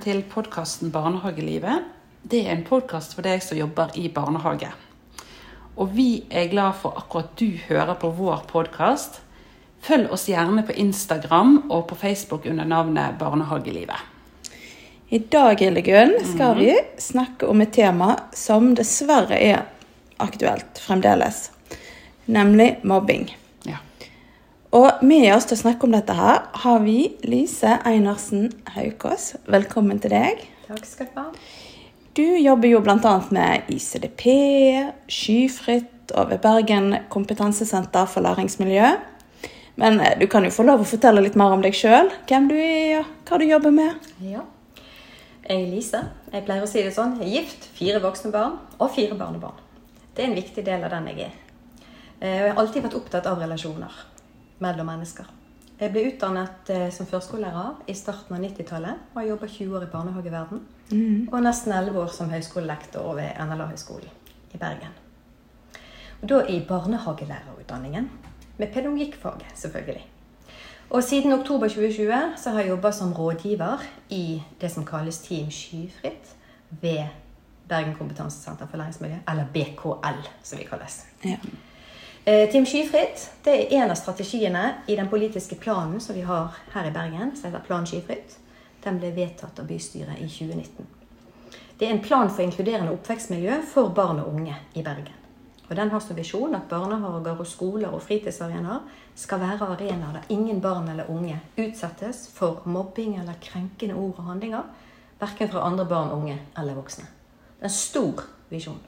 til podkasten Barnehagelivet. Det er en podkast for deg som jobber i barnehage. Og vi er glad for akkurat du hører på vår podkast. Følg oss gjerne på Instagram og på Facebook under navnet Barnehagelivet. I dag Hildegunn, skal vi snakke om et tema som dessverre er aktuelt fremdeles, nemlig mobbing. Og med oss til å snakke om dette her har vi Lise Einarsen Haukås. Velkommen til deg. Takk skal du ha. Du jobber jo bl.a. med ICDP, Skyfritt og ved Bergen kompetansesenter for læringsmiljø. Men eh, du kan jo få lov å fortelle litt mer om deg sjøl. Hvem du er, og hva du jobber med. Ja. Jeg er Lise. Jeg pleier å si det sånn. Jeg er gift, fire voksne barn og fire barnebarn. Det er en viktig del av den jeg er. Eh, Jeg har alltid vært opptatt av relasjoner mellom mennesker. Jeg ble utdannet eh, som førskolelærer i starten av 90-tallet og har jobba 20 år i barnehageverden. Og nesten 11 år som høyskolelektor ved NLA-høgskolen i Bergen. Og da i barnehagelærerutdanningen. Med pedagogikkfaget, selvfølgelig. Og siden oktober 2020 så har jeg jobba som rådgiver i det som kalles Team Skyfritt ved Bergen kompetansesenter for læringsmiljø, eller BKL, som vi kalles. Ja. Eh, Team Skyfritt det er en av strategiene i den politiske planen som vi har her i Bergen, som heter Plan Skyfritt. Den ble vedtatt av bystyret i 2019. Det er en plan for inkluderende oppvekstmiljø for barn og unge i Bergen. Og Den har som visjon at barnehager og skoler og fritidsarenaer skal være arenaer der ingen barn eller unge utsettes for mobbing eller krenkende ord og handlinger, verken fra andre barn, unge eller voksne. Det er en stor visjon.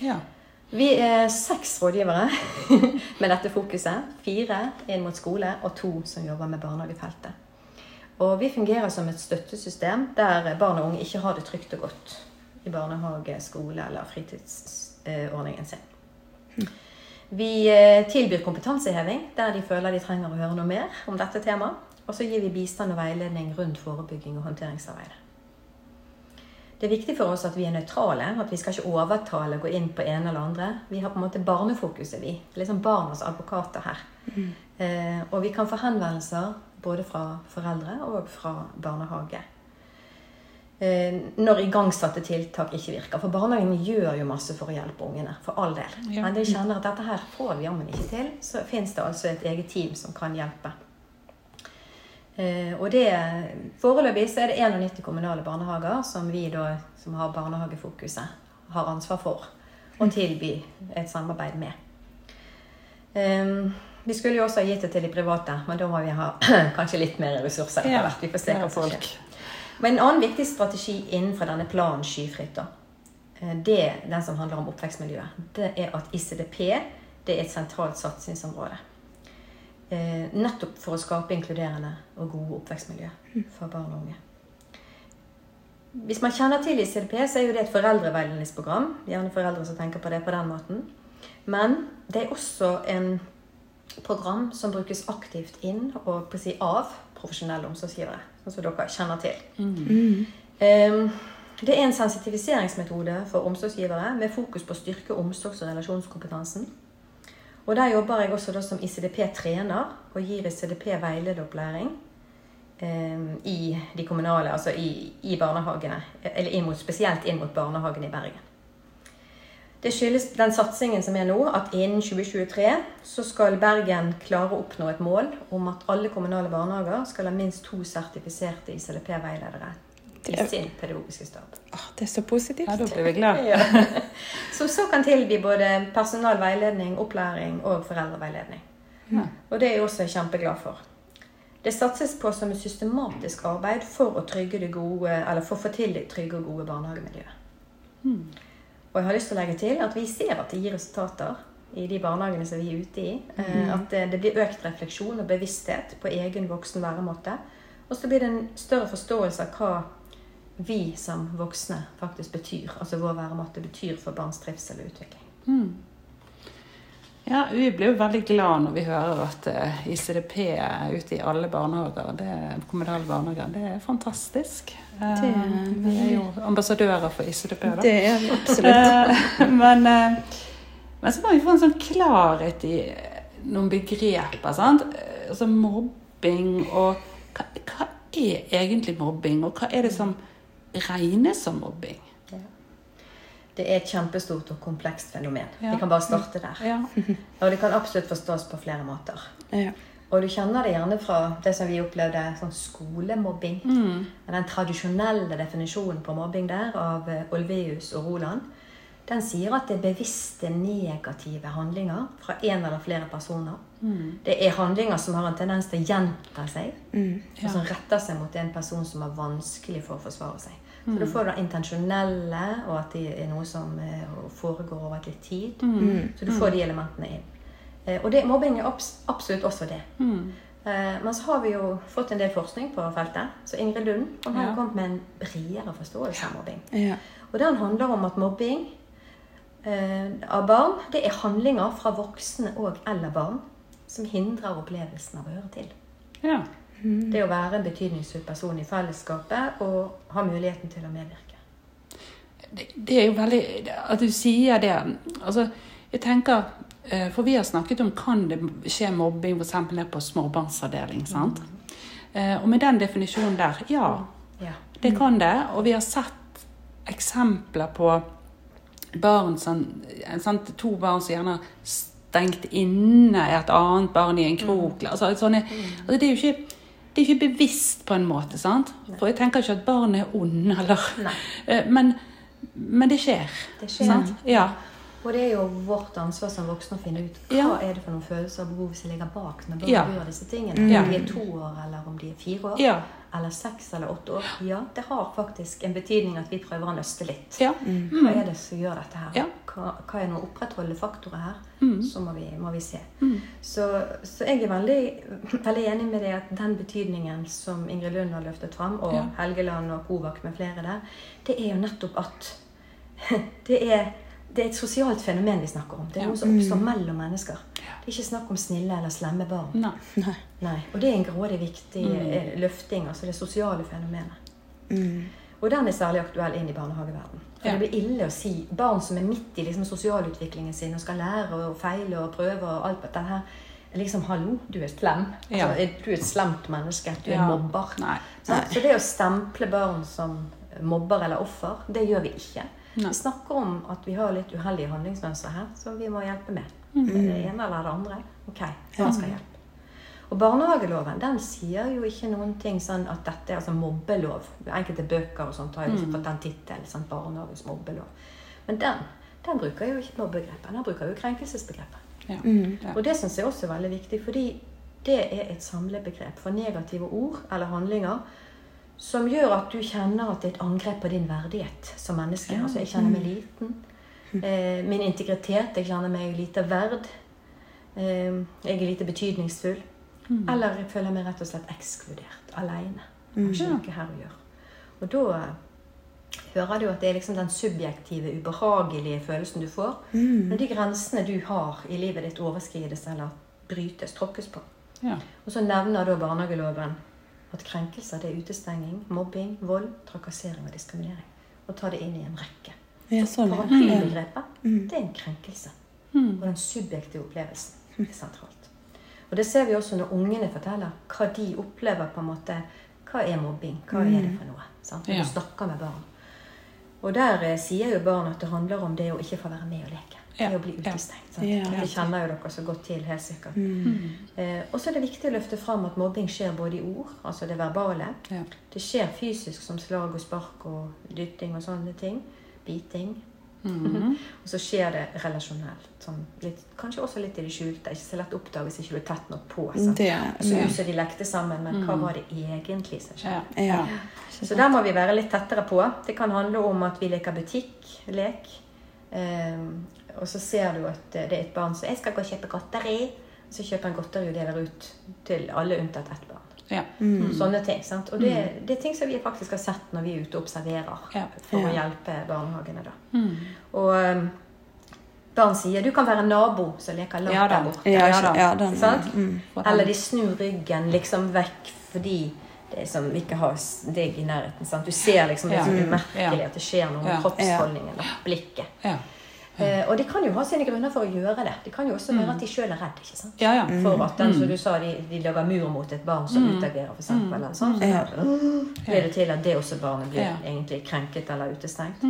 ja. Vi er seks rådgivere med dette fokuset. Fire inn mot skole og to som jobber med barnehagefeltet. Og vi fungerer som et støttesystem der barn og unge ikke har det trygt og godt i barnehage, skole eller fritidsordningen sin. Vi eh, tilbyr kompetanseheving der de føler de trenger å høre noe mer om dette temaet. Og så gir vi bistand og veiledning rundt forebygging og håndteringsarbeidet. Det er viktig for oss at vi er nøytrale. At vi skal ikke overtale gå inn på ene eller andre. Vi har på en måte barnefokuset, vi. Liksom barnas advokater her. Eh, og vi kan få henvendelser både fra foreldre og fra barnehage. Eh, når igangsatte tiltak ikke virker. For barnehagen gjør jo masse for å hjelpe ungene. For all del. Ja. Men de kjenner at dette her får vi jammen ikke til. Så fins det altså et eget team som kan hjelpe. Eh, og det, Foreløpig så er det 91 kommunale barnehager som vi da, som har barnehagefokuset, har ansvar for å tilby et samarbeid med. Um, vi skulle jo også ha gitt det til de private, men da må vi ha kanskje litt mer ressurser. Ja. Vi får se hva som skjer. Men en annen viktig strategi innenfor denne planen Skyfritt, da, eh, det den som handler om oppvekstmiljøet, det er at ICDP det er et sentralt satsingsområde. Eh, nettopp for å skape inkluderende og gode oppvekstmiljø for barn og unge. Hvis man kjenner til ICDP, så er jo det et foreldreveiledningsprogram. Gjerne foreldre som tenker på det på den måten. Men det er også en program som brukes aktivt inn og på å si av profesjonelle omsorgsgivere. Sånn som dere kjenner til. Ehm, Det er en sensitiviseringsmetode for omsorgsgivere med fokus på å styrke omsorgs- og relasjonskompetansen. Og Der jobber jeg også som ICDP-trener og gir ICDP-veilederopplæring eh, i de kommunale, altså i, i barnehagene. Eller inn mot, spesielt inn mot barnehagene i Bergen. Det skyldes den satsingen som er nå, at innen 2023 så skal Bergen klare å oppnå et mål om at alle kommunale barnehager skal ha minst to sertifiserte ICDP-veiledere i sin pedagogiske stab. Åh, det er så positivt. Ja, da blir vi glad. Ja. Som så kan tilby både personal veiledning, opplæring og foreldreveiledning. Ja. Og det er jeg også kjempeglad for. Det satses på som et systematisk arbeid for å, trygge det gode, eller for å få til det trygge og gode barnehagemiljøet. Og jeg har lyst til å legge til at vi ser at det gir resultater i de barnehagene som vi er ute i. Mm. At det, det blir økt refleksjon og bevissthet på egen voksen væremåte. Og så blir det en større forståelse av hva vi som voksne faktisk betyr. Altså vår væremåte betyr for barns trivsel og utvikling. Ja, Vi blir jo veldig glad når vi hører at eh, ICDP er ute i alle barnehager. Det er kommunale barnehager. Det er fantastisk. Eh, Det- vi er jo ambassadører for ICDP, da. Det er vi absolutt. Eh, men, eh, men så må vi få en sånn klarhet i eh, noen begreper. sant? Eh, Altså mobbing og hva, hva er egentlig mobbing, og hva er det som regnes som mobbing? Det er et kjempestort og komplekst fenomen. Ja. Vi kan bare starte der. Ja. Og det kan absolutt forstås på flere måter. Ja. Og du kjenner det gjerne fra det som vi opplevde, sånn skolemobbing. Mm. Den tradisjonelle definisjonen på mobbing der av eh, Olveus og Roland, den sier at det er bevisste negative handlinger fra en eller flere personer. Mm. Det er handlinger som har en tendens til å gjenta seg, Mm. og som retter seg mot en person som har vanskelig for å forsvare seg. Så du får det intensjonelle, og at det er noe som eh, foregår over litt tid. Mm. Så du får de elementene inn. Eh, Og det, mobbing er absolutt også det. Mm. Eh, men så har vi jo fått en del forskning på feltet. Så Ingrid Lund hun har Ja. kommet med en bredere forståelse av mobbing. Ja. Og den handler om at mobbing av barn det er handlinger fra voksne og eller barn som hindrer opplevelsen av å høre til. ja. Det å være en betydningsfull person i fellesskapet og ha muligheten til å medvirke. Det, det er jo veldig At du sier det Altså, jeg tenker eh, For vi har snakket om kan det skje mobbing f.eks. på småbarnsavdeling. sant? Eh, Og med den definisjonen der, ja. Ja. Det kan det. Og vi har sett eksempler på barn som sant, To barn som gjerne har stengt inne et annet barn i en krok. Altså, sånne, altså, det er jo ikke det er ikke bevisst på en måte, sant? For jeg tenker ikke at barn er onde, eller Eh, men, men det skjer. Det skjer. Sant? Ja. Og det er jo vårt ansvar som voksne å finne ut hva Ja. er det for noen følelser og behov som ligger bak når barn Ja. gjør disse tingene. Ja. Om de er to år, eller om de er fire år, Ja. Eller seks eller åtte år. Ja, det har faktisk en betydning at vi prøver å nøste litt. ja. Hva er det som gjør dette her? Ja. Hva, hva er noen opprettholdende faktorer her? Mm. Så må vi, må vi se. Så, så jeg er veldig, veldig enig med det at den betydningen som Ingrid Lund har løftet fram, og Ja. Helgeland og Kovak med flere der, det er jo nettopp at det er, det er et sosialt fenomen vi snakker om. Det er Ja. noe som oppstår mellom mennesker. Det er ikke snakk om snille eller slemme barn. Nei. Nei. Nei, Og det er en grådig viktig Mm. eh, løfting, altså det sosiale fenomenet. Mm. Og den er særlig aktuell inn i barnehageverden. For Ja. Det blir ille å si barn som er midt i liksom, sosialutviklingen sin og skal lære og feile og prøve og alt dette her. Liksom, hallo, du er slem. Ja. Altså, du er et slemt menneske. Du er mobber. Nei. Sant? Så det å stemple barn som mobber eller offer, det gjør vi ikke. Nei. Vi snakker om at vi har litt uheldige handlingsmønstre her, som vi må hjelpe med. Mm. Det ene eller det andre. Ok, hva skal hjelpe? Og barnehageloven den sier jo ikke noen ting sånn at dette er altså mobbelov. Enkelte bøker og sånt har jo liksom fått den tittelen. Sånn, barnehagens mobbelov. Men den, den bruker jo ikke mobbegrepet. Den bruker jo krenkelsesbegrepet. Ja. Mm. Ja. Og det syns jeg også er veldig viktig, fordi det er et samlebegrep for negative ord eller handlinger som gjør at du kjenner at det er et angrep på din verdighet som menneske. Ja. Altså, jeg kjenner meg liten. Eh, min integritet. Jeg kjenner meg lite verd. Eh, jeg er lite betydningsfull. Eller jeg føler meg rett og slett ekskludert. Aleine. Har ikke noe her å gjøre. Og da eh, hører du at det er liksom den subjektive, ubehagelige følelsen du får. Mm. Når de grensene du har i livet ditt overskrides eller brytes, tråkkes på. Ja. Og så nevner da barnehageloven at krenkelser det er utestenging, mobbing, vold, trakassering og diskriminering. Og ta det inn i en rekke. Ja, sånn, ja. Paraplybegrepet, Mm. det er en krenkelse. Mm. Og den subjektive opplevelsen er sentralt. Og det ser vi også når ungene forteller hva de opplever på en måte. Hva er mobbing? Hva er det for noe? Sant? Når du snakker med barn. Og der eh, sier jo barn at det handler om det å ikke få være med og leke. Ja. Det å bli utestengt. Det kjenner jo dere så godt til, helt sikkert. Mm. Eh, og så er det viktig å løfte fram at mobbing skjer både i ord, altså det verbale. Ja. Det skjer fysisk som slag og spark og dytting og sånne ting. Biting. Mhm. Og så skjer det relasjonelt. Sånn litt, kanskje også litt i det skjulte. Ikke så lett å oppdage hvis ikke du er tett nok på. Det, Så ut som de lekte sammen, men hva var det egentlig som skjedde? Ja. ja. Så der må vi være litt tettere på. Det kan handle om at vi leker butikk-lek. Ehm, og så ser du at det er et barn som 'Jeg skal gå og kjøpe godteri.' Så kjøper han godteri og deler ut til alle unntatt ett barn. Ja. Mm. Sånne ting. sant? Og det, det er ting som vi faktisk har sett når vi er ute og observerer Ja. for å hjelpe barnehagene. da. Mm. Og ehm, barn sier 'du kan være nabo som leker langt Ja der borte'. Ja, Ja da. ja, den, Sant? Mm. Eller de snur ryggen liksom vekk fordi det er som ikke har deg i nærheten. Sant? Du ser liksom det Ja. som er umerkelig at det skjer noe med Ja. kroppsholdningen og blikket. Eh, og de kan jo ha sine grunner for å gjøre det. Det kan jo også være at de sjøl er redd. ikke sant? Ja, ja. For at den, som du sa, de, de lager mur mot et barn som utagerer, f.eks. Eller sånn. Så Ja. blir det til at det også barnet blir egentlig krenket eller utestengt.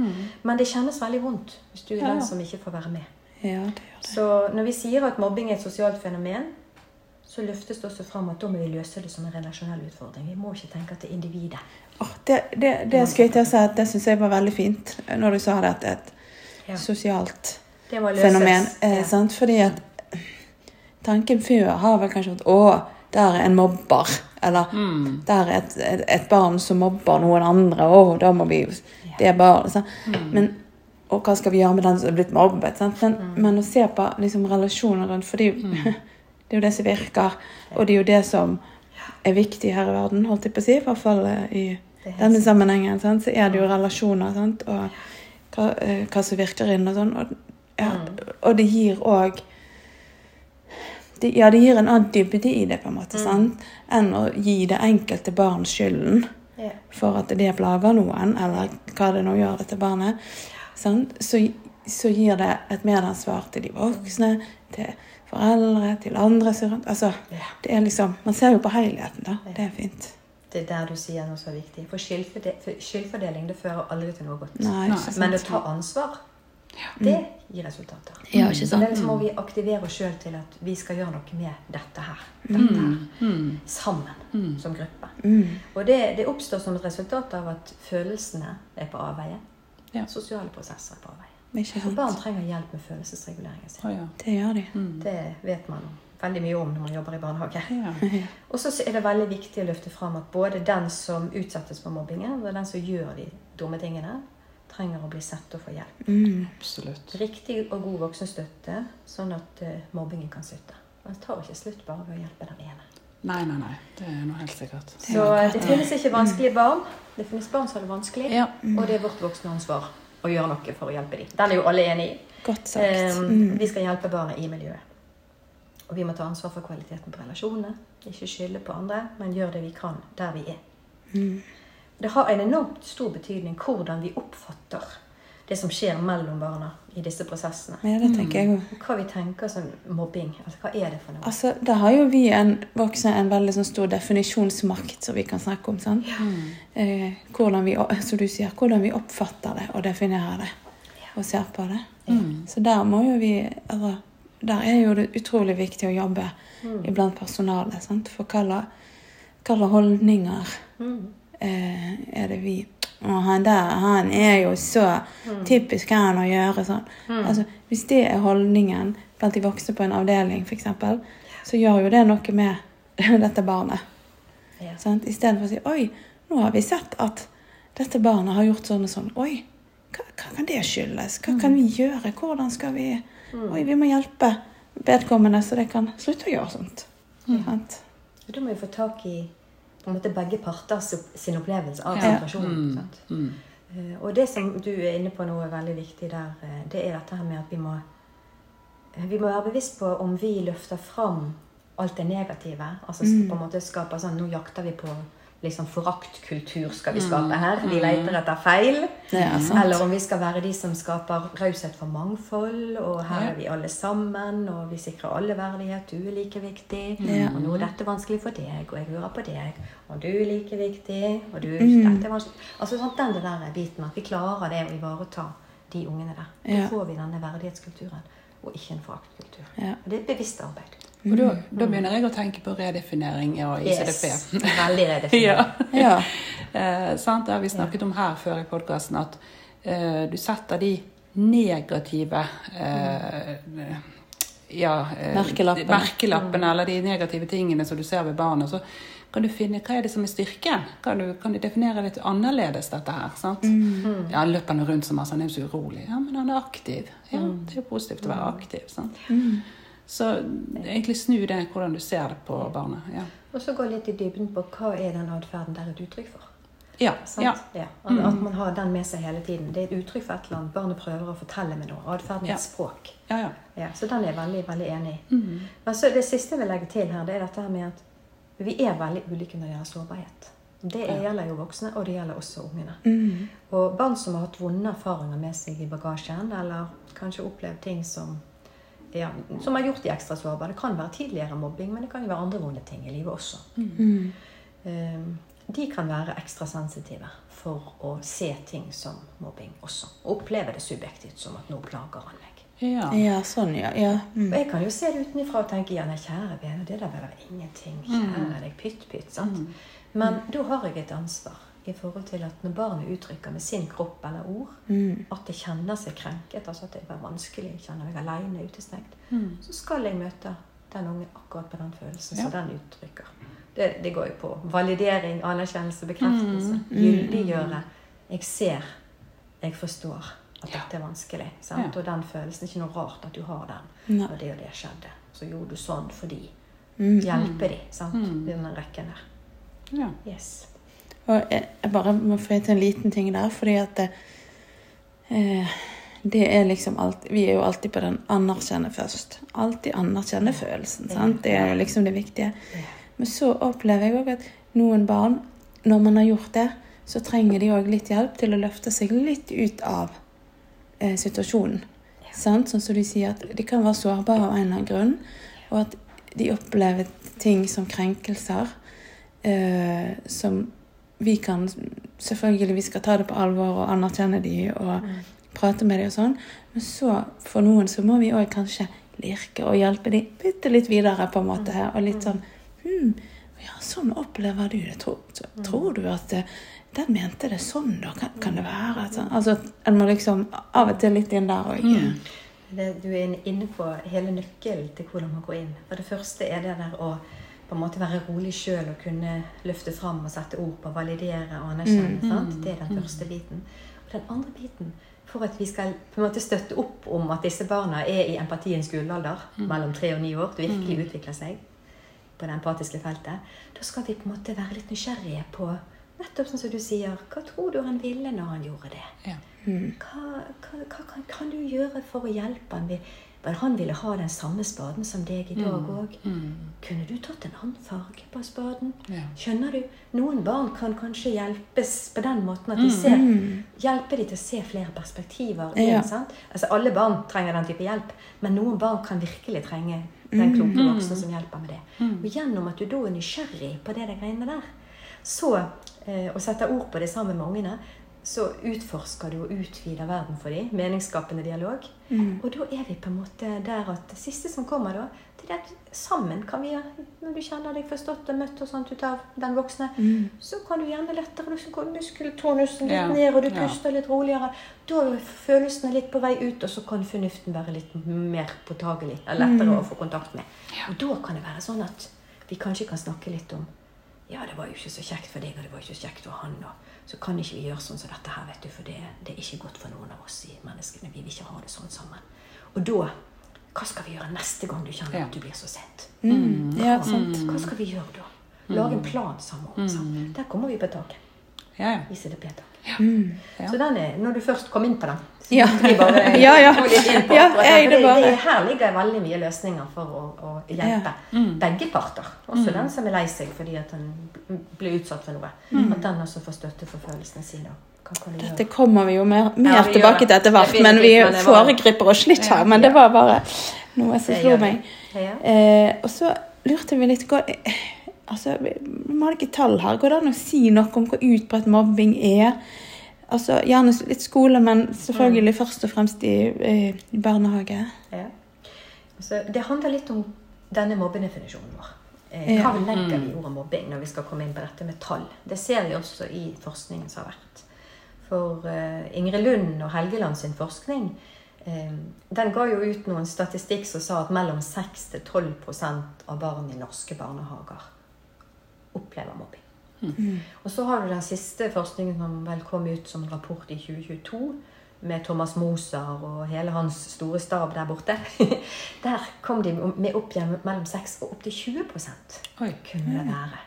Men det kjennes veldig vondt hvis du er den som ikke får være med. Ja, det gjør det. Så når vi sier at mobbing er et sosialt fenomen, så løftes det også fram at da må vi løse det som en relasjonell utfordring. Vi må ikke tenke at det er individet. Oh, det, det, det skulle jeg til å si at det syns jeg var veldig fint når du sa det at Ja. sosialt fenomen. Eh, Ja. sant? Fordi at tanken før har vel kanskje vært å, der er en mobber. Eller Mm. der er et, et, et barn som mobber noen andre. Å, da må vi Det er barn. Mm. Men, og hva skal vi gjøre med den som er blitt mobbet? Sant? Men, Mm. men å se på liksom, relasjoner rundt For det, er jo- det er jo det som virker. Og det er jo det som er viktig her i verden, holdt jeg på å si. I hvert fall eh, i denne sammenhengen. Sant? Så er det jo relasjoner. Sant? Og hva, eh, hva som virker inn og sånn. Og, ja, og det gir òg det, Ja, det gir en annen dybde i det, på en måte, sant? enn å gi det enkelte barn skylden yeah. for at det plager noen, eller hva det nå gjør dette barnet. Sant? Så, så gir det et medansvar til de voksne, til foreldre, til andre som rundt. Altså, yeah. det er liksom, man ser jo på helheten, da. Det er fint. Det er der du sier noe så viktig. For skyldfordeling det fører aldri til noe godt. Nei? Men å ta ansvar, det gir resultater. Ja, ikke sant? det sant? må vi aktivere oss sjøl til at vi skal gjøre noe med dette her. Dette her. Mm. Sammen, som gruppe. Mm. Og det, det oppstår som et resultat av at følelsene er på avveie. Ja. Sosiale prosesser er på avveie. Barn trenger hjelp med følelsesreguleringen sin. Ja. Det gjør de. Det vet man veldig mye om når man jobber i barnehage. ja. Og så er det veldig viktig å løfte fram at både den som utsettes for mobbingen, og den som gjør de dumme tingene, trenger å bli sett og få hjelp. Mm. Absolutt. Riktig og god voksenstøtte, sånn at uh, mobbingen kan slutte. Man tar ikke slutt bare ved å hjelpe den ene. Nei, nei, nei. Det er noe helt sikkert. Så eh, det finnes ikke vanskelige barn. Det finnes barn som har det vanskelig, Ja. og det er vårt voksne ansvar å gjøre noe for å hjelpe dem. Den er jo alle enig i. Godt sagt. Um, Mm. Vi skal hjelpe barna i miljøet. Og vi må ta ansvar for kvaliteten på relasjonene. Ikke skylde på andre, men gjøre det vi kan der vi er. Mm. Det har en enormt stor betydning hvordan vi oppfatter det som skjer mellom barna i disse prosessene. Ja, det tenker jeg også. Hva vi tenker som mobbing. Altså, hva er det for noe? Altså, da har jo vi en voksne en veldig sånn stor definisjonsmakt som vi kan snakke om. sant? Eh, hvordan vi, som du sier, hvordan vi oppfatter det og definerer det og ser på det. Så der må jo vi altså, Der er jo det utrolig viktig å jobbe iblant personalet. sant? For hva slags holdninger Mm. eh, er det vi og han der, han er jo så typisk han å gjøre sånn. Altså, hvis det er holdningen blant de voksne på en avdeling, f.eks., så gjør jo det noe med dette barnet. Ja. Sant? Istedenfor å si Oi, nå har vi sett at dette barnet har gjort sånn og sånn. Oi, hva, hva kan det skyldes? Hva kan vi gjøre? Hvordan skal vi Oi, vi må hjelpe vedkommende så det kan slutte å gjøre sånt. Mm. Da må vi få tak i på en måte begge parter sin opplevelse av Ja. situasjonen. Mm. sant? Mm. Eh, Og det som du er inne på nå er veldig viktig der, eh, det er dette her med at vi må eh, Vi må være bevisst på om vi løfter fram alt det negative. Altså Mm. på en måte skaper sånn Nå jakter vi på liksom foraktkultur skal vi skape her. Vi leter etter feil. Er. Eller om vi skal være de som skaper raushet for mangfold, og her er vi alle sammen, og vi sikrer alle verdighet, du er like viktig, Ja. og nå er dette vanskelig for deg, og jeg hører på deg, og du er like viktig, og du, Mm. dette er vanskelig. Altså sånn, den der biten, at vi klarer det å ivareta de ungene der. Da får vi denne verdighetskulturen, og ikke en foraktkultur. Ja. Og det er et bevisst arbeid. Og da, da begynner jeg å tenke på redefinering av ICDP. Yes. Veldig redefinering. ja. Ja. Eh, sant? Det har vi snakket om her før i podkasten, at eh, du setter de negative eh, ja, eh, Merkelappene. merkelappene, eller de negative tingene som du ser ved barnet. Så kan du finne hva er det som er styrken. Kan du, kan du definere litt annerledes dette her? sant? Ja, Han løper han rundt som masse, han er jo så urolig. Ja, men han er aktiv. Ja, Det er jo positivt å være aktiv. sant? Så egentlig snu det hvordan du ser det på barnet. Ja. Og så gå litt i dybden på hva er den atferden der et uttrykk for. Ja, ja. Ja. At, at man har den med seg hele tiden. Det er et uttrykk for et eller annet. Barnet prøver å fortelle med noe. Atferden er Ja. et språk. ja, ja. Ja, så den er jeg veldig, veldig enig i. Men så det siste jeg vil legge til her, det er dette her med at vi er veldig ulike når det gjelder sårbarhet. Det gjelder jo voksne, og det gjelder også ungene. Mm. Og barn som har hatt vonde erfaringer med seg i bagasjen, eller kanskje opplevd ting som, ja, som har gjort de ekstra sårbare. Det kan være tidligere mobbing, men det kan jo være andre vonde ting i livet også. Mm. Eh, De kan være ekstra sensitive for å se ting som mobbing også. Og oppleve det subjektivt som at nå plager han meg. Ja. Ja, sånn, ja. ja. Mm. Og jeg kan jo se det utenfra og tenke ja, nei, kjære vene, det der var ingenting. Kjære deg, pytt, pytt. sant? Men da har jeg et ansvar i forhold til at når barnet uttrykker med sin kropp eller ord Mm. at det kjenner seg krenket, altså at det er vanskelig, kjenner meg alene, utestengt, Mm. så skal jeg møte den unge akkurat på den følelsen Ja. som den uttrykker. Det, det går jo på validering, anerkjennelse, bekreftelse. Mm. Gyldiggjøre. Jeg ser, jeg forstår at Ja. dette er vanskelig. Sant? Ja. Og den følelsen, ikke noe rart at du har den. Og det og det skjedde. Så gjorde du sånn fordi. Mm. Hjelpe de, sant? Mm. Den rekken der. Ja. Yes. Og jeg bare må få til en liten ting der, fordi at det, eh, det er liksom alt, Vi er jo alltid på den anerkjenne først. Alltid anerkjenne følelsen. sant? Det er jo liksom det viktige. Men så opplever jeg òg at noen barn, når man har gjort det, så trenger de òg litt hjelp til å løfte seg litt ut av eh, situasjonen. Sant? Sånn som du sier, at de kan være sårbare av en eller annen grunn, og at de opplever ting som krenkelser eh, som vi kan Selvfølgelig vi skal ta det på alvor og anerkjenne de og prate med de og sånn, men så for noen så må vi òg kanskje lirke og hjelpe de bitte litt videre, på en måte. her, Og litt sånn hm, Ja, sånn opplever du det. Tror, tror du at det, den mente det sånn, da? Kan, kan det være? sånn- Altså, en må liksom av og til litt inn der òg. Mm. Du er inne på hele nøkkelen til hvordan man går inn. For det første er det der å på en måte være rolig sjøl og kunne løfte fram og sette ord på, validere og anerkjenne. Mm. sant? Det er den første biten. Og den andre biten, for at vi skal på en måte støtte opp om at disse barna er i empatiens gullalder, mellom tre og ni år, det virkelig utvikler seg på det empatiske feltet, da skal vi på en måte være litt nysgjerrige på nettopp sånn som du sier, hva tror du han ville når han gjorde det? Ja. Hva, hva, hva kan, kan du gjøre for å hjelpe han? Vel, han ville ha den samme spaden som deg i dag òg. Mm. Kunne du tatt en annen farge på spaden? Ja. Skjønner du? Noen barn kan kanskje hjelpes på den måten at de ser, hjelper de til å se flere perspektiver. Ja. sant? Altså, alle barn trenger den type hjelp, men noen barn kan virkelig trenge den kloke voksne som hjelper med det. Og gjennom at du da er nysgjerrig på det der greiene der, så, eh, og setter ord på det sammen med ungene, så utforsker du og utvider verden for dem. Meningsskapende dialog. Og da er vi på en måte der at det siste som kommer da, det er at sammen kan vi, når du kjenner deg forstått og møtt og sånt ut av den voksne, så kan du gjerne lettere gå muskeltonusen litt Ja, ned, og du ja. puster litt roligere. Da er følelsene litt på vei ut, og så kan fornuften være litt mer påtagelig. Lettere lettere å få kontakt med. Og da kan det være sånn at vi kanskje kan snakke litt om ja, det var jo ikke så kjekt for deg, og det var ikke så kjekt for han. Og så kan ikke vi gjøre sånn som dette her, vet du, for det, det er ikke godt for noen av oss i menneskene. Vi vil ikke ha det sånn sammen. Og da Hva skal vi gjøre neste gang du kjenner at du blir så sett? Mm. Hva, ja, hva skal vi gjøre da? Lage en plan sammen. sant? Der kommer vi på taket. Ja, ja. I CDP-tak. Mm. Ja. Så den er, når du først kom inn på den så Ja. bare Ja, ja. på jeg det det, Her ligger veldig mye løsninger for å, å hjelpe begge parter. Også den som er lei seg fordi at den blir utsatt for noe. At den også får støtte for følelsene sine. Dette kommer vi jo mer, mer Ja, vi tilbake til etter hvert, men vi foregriper oss litt her. Men det var bare noe som slo meg. Ja. Eh, og så lurte vi litt går, altså, Vi har ikke tall her. Går det an å si noe om hvor utbredt mobbing er? Altså, Gjerne litt skole, men selvfølgelig først og fremst i, i barnehage. Ja. Så det handler litt om denne mobbedefinisjonen vår. Eh, Ja. Hva legger vi i ordet mobbing når vi skal komme inn på dette med tall? Det ser vi også i forskningen som har vært. For eh, Ingrid Lund og Helgeland sin forskning eh, den ga jo ut noen statistikk som sa at mellom 6-12% av barn i norske barnehager opplever mobbing. Og så har du den siste forskningen som vel kom ut som en rapport i 2022 med Thomas Moser og hele hans store stab der borte. Der kom de med opp igjen mellom 6 og opp til 20 Oi. kunne det være.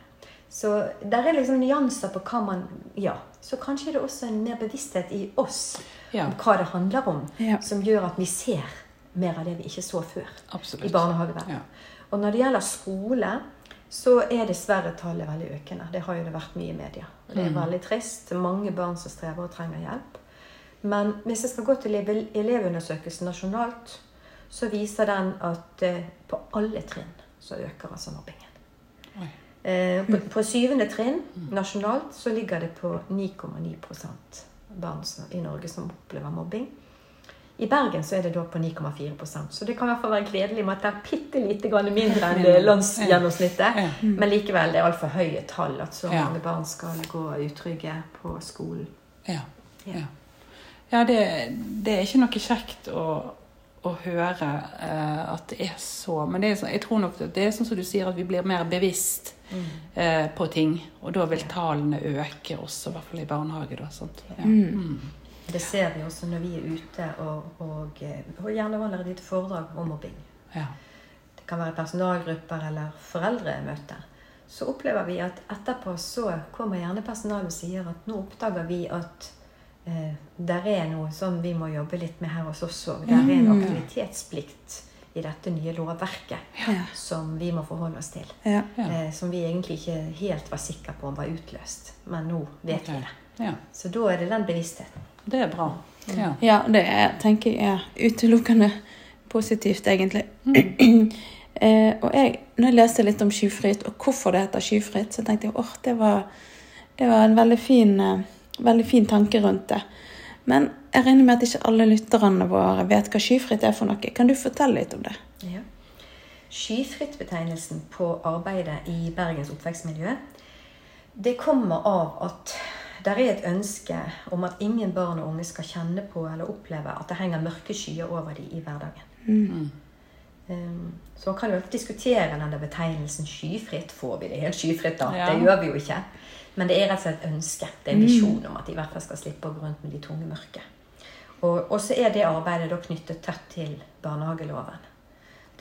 Så der er liksom nyanser på hva man Ja. Så kanskje er det også en mer bevissthet i oss Ja. om hva det handler om, Ja. som gjør at vi ser mer av det vi ikke så før Absolutt. i barnehageverden. Ja. Og når det gjelder skole, så er dessverre tallet veldig økende. Det har jo det vært mye i media. Det er Mm. veldig trist. Mange barn som strever og trenger hjelp. Men hvis jeg skal gå til elevundersøkelsen nasjonalt, så viser den at eh, på alle trinn så øker altså mobbingen. Eh, på, på syvende trinn nasjonalt så ligger det på 9,9% barn i Norge som opplever mobbing. I Bergen så er det da på 9,4% så det kan i hvert fall være gledelig med at det er bitte lite grann mindre enn det landsgjennomsnittet. Men likevel det er altfor høye tall at så mange barn skal gå utrygge på skolen. Ja. Ja. ja. det, det er ikke noe kjekt å, å høre uh, at det er så Men det er, jeg tror nok det er sånn som du sier, at vi blir mer bevisst uh, på ting. Og da vil tallene øke også, i hvert fall i barnehage. Da, sant? Ja. Mm. Det ser vi også når vi er ute og, og, eh, og gjerne holder et lite foredrag om mobbing. Ja. Det kan være personalgrupper eller foreldremøter. Så opplever vi at etterpå så kommer gjerne personalet og sier at nå oppdager vi at eh, der er noe som vi må jobbe litt med her hos oss òg. Det er en aktivitetsplikt i dette nye lovverket Ja. som vi må forholde oss til. Ja. Ja. Eh, som vi egentlig ikke helt var sikre på om var utløst. Men nå vet vi det. ja. Så da er det den bevisstheten. Det er bra. Ja. Ja, det er, tenker jeg er utelukkende positivt, egentlig. eh, og jeg, når jeg leste litt om skyfritt, og hvorfor det heter skyfritt, så tenkte jeg åh, det var, det var en veldig fin, eh, veldig fin tanke rundt det. Men jeg regner med at ikke alle lytterne våre vet hva skyfritt er for noe. Kan du fortelle litt om det? Ja. Skyfritt-betegnelsen på arbeidet i Bergens oppvekstmiljø, det kommer av at det er et ønske om at ingen barn og unge skal kjenne på eller oppleve at det henger mørke skyer over dem i hverdagen. Um, Så man kan jo diskutere denne betegnelsen skyfritt. Får vi det helt skyfritt, da? Ja. Det gjør vi jo ikke. Men det er rett og slett et ønske. Det er en visjon om at de i hvert fall skal slippe å gå rundt med de tunge mørke. Og, og så er det arbeidet da knyttet tett til barnehageloven.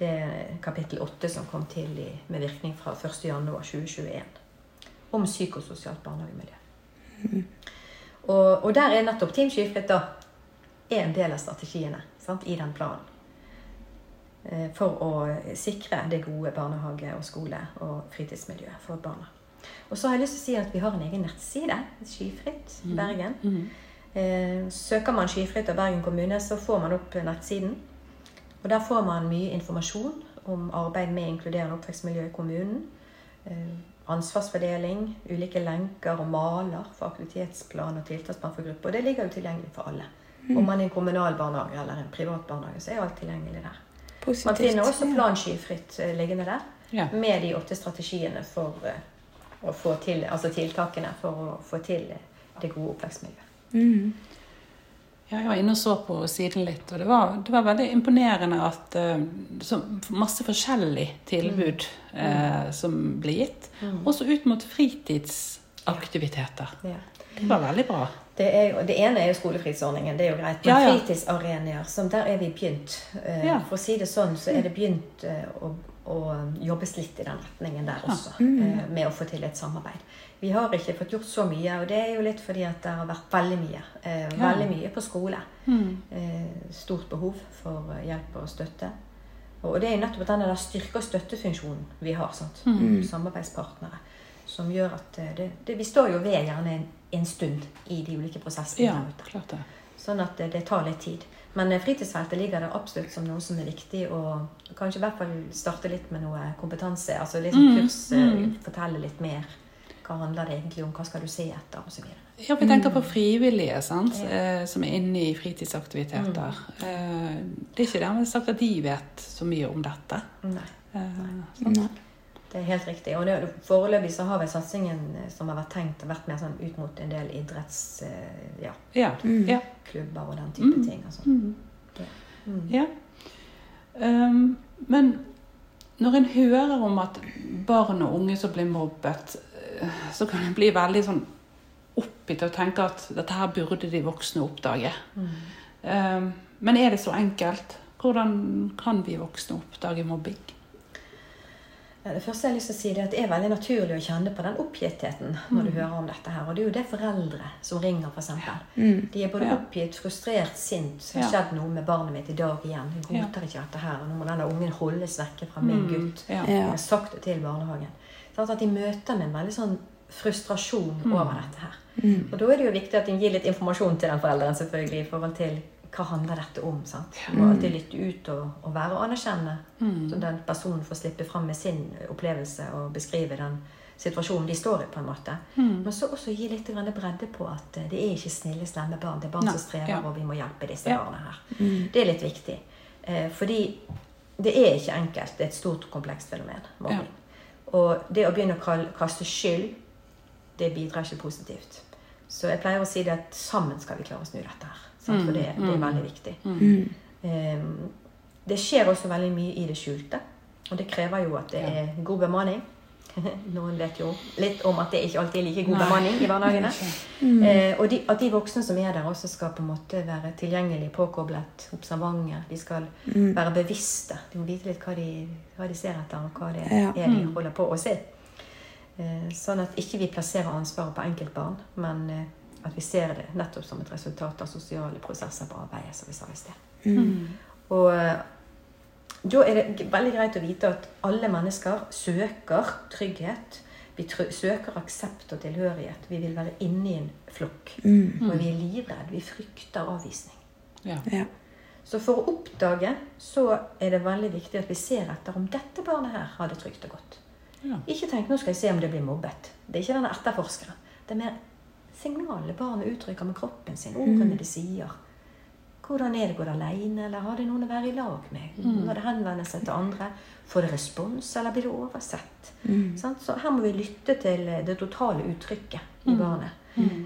Det er kapittel 8 som kom til i, med virkning fra 1.1.2021. Om psykososialt barnehagemiljø. Og, og der er nettopp Team Skyfritt da er en del av strategiene sant, i den planen. Eh, For å sikre det gode barnehage- og skole- og fritidsmiljøet for barna. Og så har jeg lyst til å si at vi har en egen nettside, Skyfritt Bergen. Eh, Søker man Skyfritt av Bergen kommune, så får man opp nettsiden. Og der får man mye informasjon om arbeid med inkluderende oppvekstmiljø i kommunen. Ansvarsfordeling, ulike lenker og maler for aktivitetsplan og tiltaksplan for grupper. Det ligger jo tilgjengelig for alle. Om man er en kommunal barnehage eller en privat barnehage, så er alt tilgjengelig der. Man finner også Ja. Plan eh, liggende der, Ja. med de åtte strategiene for eh, å få til, altså tiltakene for å få til eh, det gode oppvekstmiljøet. Mm. Ja, jeg var inne og så på siden litt, og det var, det var veldig imponerende at eh, så masse forskjellig tilbud eh, som ble gitt. Også ut mot fritidsaktiviteter. Ja. Det var veldig bra. Det, er det ene er jo skolefritidsordningen, det er jo greit. Men Ja, ja. fritidsarenaer, der er vi begynt. Eh, Ja. For å si det sånn, så er det begynt eh, å, å jobbes litt i den retningen der også. Mm. eh, Med å få til et samarbeid. Vi har ikke fått gjort så mye, og det er jo litt fordi at det har vært veldig mye. eh, Ja. Veldig mye på skole. Mm. Eh, Stort behov for eh, hjelp og støtte. Og det er jo nettopp denne der styrke- og støttefunksjonen vi har. Sant? Mm. Samarbeidspartnere. Som gjør at eh, det, det, Vi står jo ved gjerne en, en stund i de ulike prosessene Ja, der ute. klart det. Sånn at det, det tar litt tid. Men fritidsfeltet ligger der absolutt som noe som er viktig. Og kanskje i hvert fall starte litt med noe kompetanse. Altså litt sånn Mm, kurs. eh, mm. Fortelle litt mer. Hva handler det egentlig om? Hva skal du se etter? Og så videre. Ja, vi tenker på frivillige sant? Ja. Eh, som er inne i fritidsaktiviteter. Eh, det er ikke dermed sagt at de vet så mye om dette. Nei. Eh, Nei. Det er helt riktig. Og det, foreløpig så har vel satsingen eh, som har vært tenkt, vært mer sånn ut mot en del idrettsklubber ja, ja. mm. og den type ting. Altså. Mm. Mm. Ja. Um, men når en hører om at barn og unge som blir mobbet, eh, så kan en bli veldig sånn oppgitt og tenke at dette her burde de voksne oppdage. Um, men er det så enkelt? Hvordan kan vi voksne oppdage mobbing? Ja, Det første jeg har lyst til å si er at det er veldig naturlig å kjenne på den oppgittheten når du hører om dette her. Og det er jo det foreldre som ringer, f.eks. De er både oppgitt, frustrert, sint. Det har skjedd noe med barnet mitt i dag igjen. Jeg Ja. godtar ikke dette her. og Nå må denne ungen holdes vekke fra min gutt. Ja. Jeg har sagt det til barnehagen. Sånn at de møter med en veldig sånn frustrasjon over dette her. Og da er det jo viktig at de gir litt informasjon til den forelderen selvfølgelig, i forhold til hva handler dette om. sant? Du må alltid lytte ut og, og være anerkjennende. Så den personen får slippe fram med sin opplevelse og beskrive den situasjonen de står i. på en måte. Men så også gi litt bredde på at eh, det er ikke snille, slemme barn. Det er barn Nei, som strever, ja. og vi må hjelpe disse Ja. barna her. Det er litt viktig. Eh, fordi det er ikke enkelt. Det er et stort, komplekst fenomen. Ja. Og det å begynne å kaste skyld, det bidrar ikke positivt. Så jeg pleier å si det at sammen skal vi klare å snu dette her. Sant? For det, det er veldig viktig. Eh, det skjer også veldig mye i det skjulte. Og det krever jo at det Ja. er god bemanning. Noen vet jo litt om at det ikke alltid er like god Nei. bemanning i barnehagene. Mm. Eh, og de, at de voksne som er der, også skal på en måte være tilgjengelige, påkoblet, observante. De skal være bevisste. De må vite litt hva de, hva de ser etter, og hva det Ja. er de holder på å se. Eh, sånn at ikke vi plasserer ansvaret på enkeltbarn, men eh, at vi ser det nettopp som et resultat av sosiale prosesser på arbeidet, som vi sa i sted. Og eh, da er det veldig greit å vite at alle mennesker søker trygghet. Vi tr søker aksept og tilhørighet. Vi vil være inne i en flokk. Og vi er livredde. Vi frykter avvisning. Ja. Ja. Så for å oppdage så er det veldig viktig at vi ser etter om dette barnet her har det trygt og godt. Ja. Ikke tenk nå skal jeg se om det blir mobbet. Det er ikke denne etterforskeren. Det er mer signalene barnet uttrykker med kroppen sin. Ordene det sier. Hvordan er det? Går det alene, eller har det noen å være i lag med? Når det henvender seg til andre, får det respons, eller blir det oversett? Sant? Så her må vi lytte til eh, det totale uttrykket i barnet.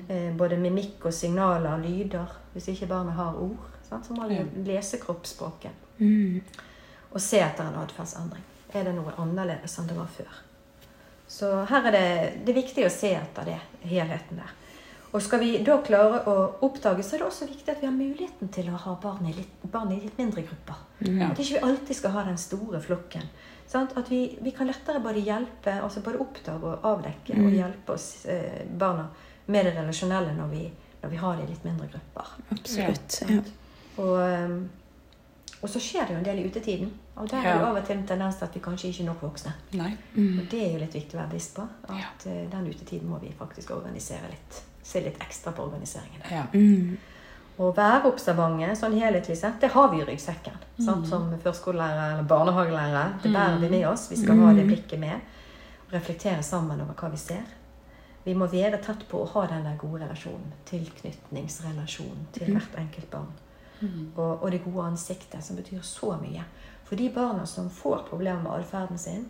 Eh, både mimikk og signaler og lyder. Hvis ikke barnet har ord, sant? så må vi lese kroppsspråket. Og se etter en atferdsendring. Er det noe annerledes enn det var før? Så her er det, det er viktig å se etter det, helheten der. Og skal vi da klare å oppdage, så er det også viktig at vi har muligheten til å ha barn i litt, barn i litt mindre grupper. Ja. At ikke vi alltid skal ha den store flokken. Sant? At vi, vi kan lettere både hjelpe, altså både oppdage og avdekke og hjelpe oss eh, barna med det relasjonelle når vi, når vi har det i litt mindre grupper. Absolutt. Ja. Og, ehm, og så skjer det jo en del i utetiden. Og der er det av og til en tendens til at vi kanskje ikke er nok voksne. Nei. Og det er jo litt viktig å være bevisst på. At ja. den utetiden må vi faktisk organisere litt. Se litt ekstra på organiseringen. Ja. Mm. Og være observante, sånn helhetlig sett, det har vi i ryggsekken. Sant? Som førskolelærer eller barnehagelærer. Det bærer vi med oss. Vi skal ha det blikket med. Og reflektere sammen over hva vi ser. Vi må være tett på å ha den gode relasjonen. Tilknytningsrelasjonen til hvert enkelt barn. Og, og det gode ansiktet, som betyr så mye. For de barna som får problemer med atferden sin,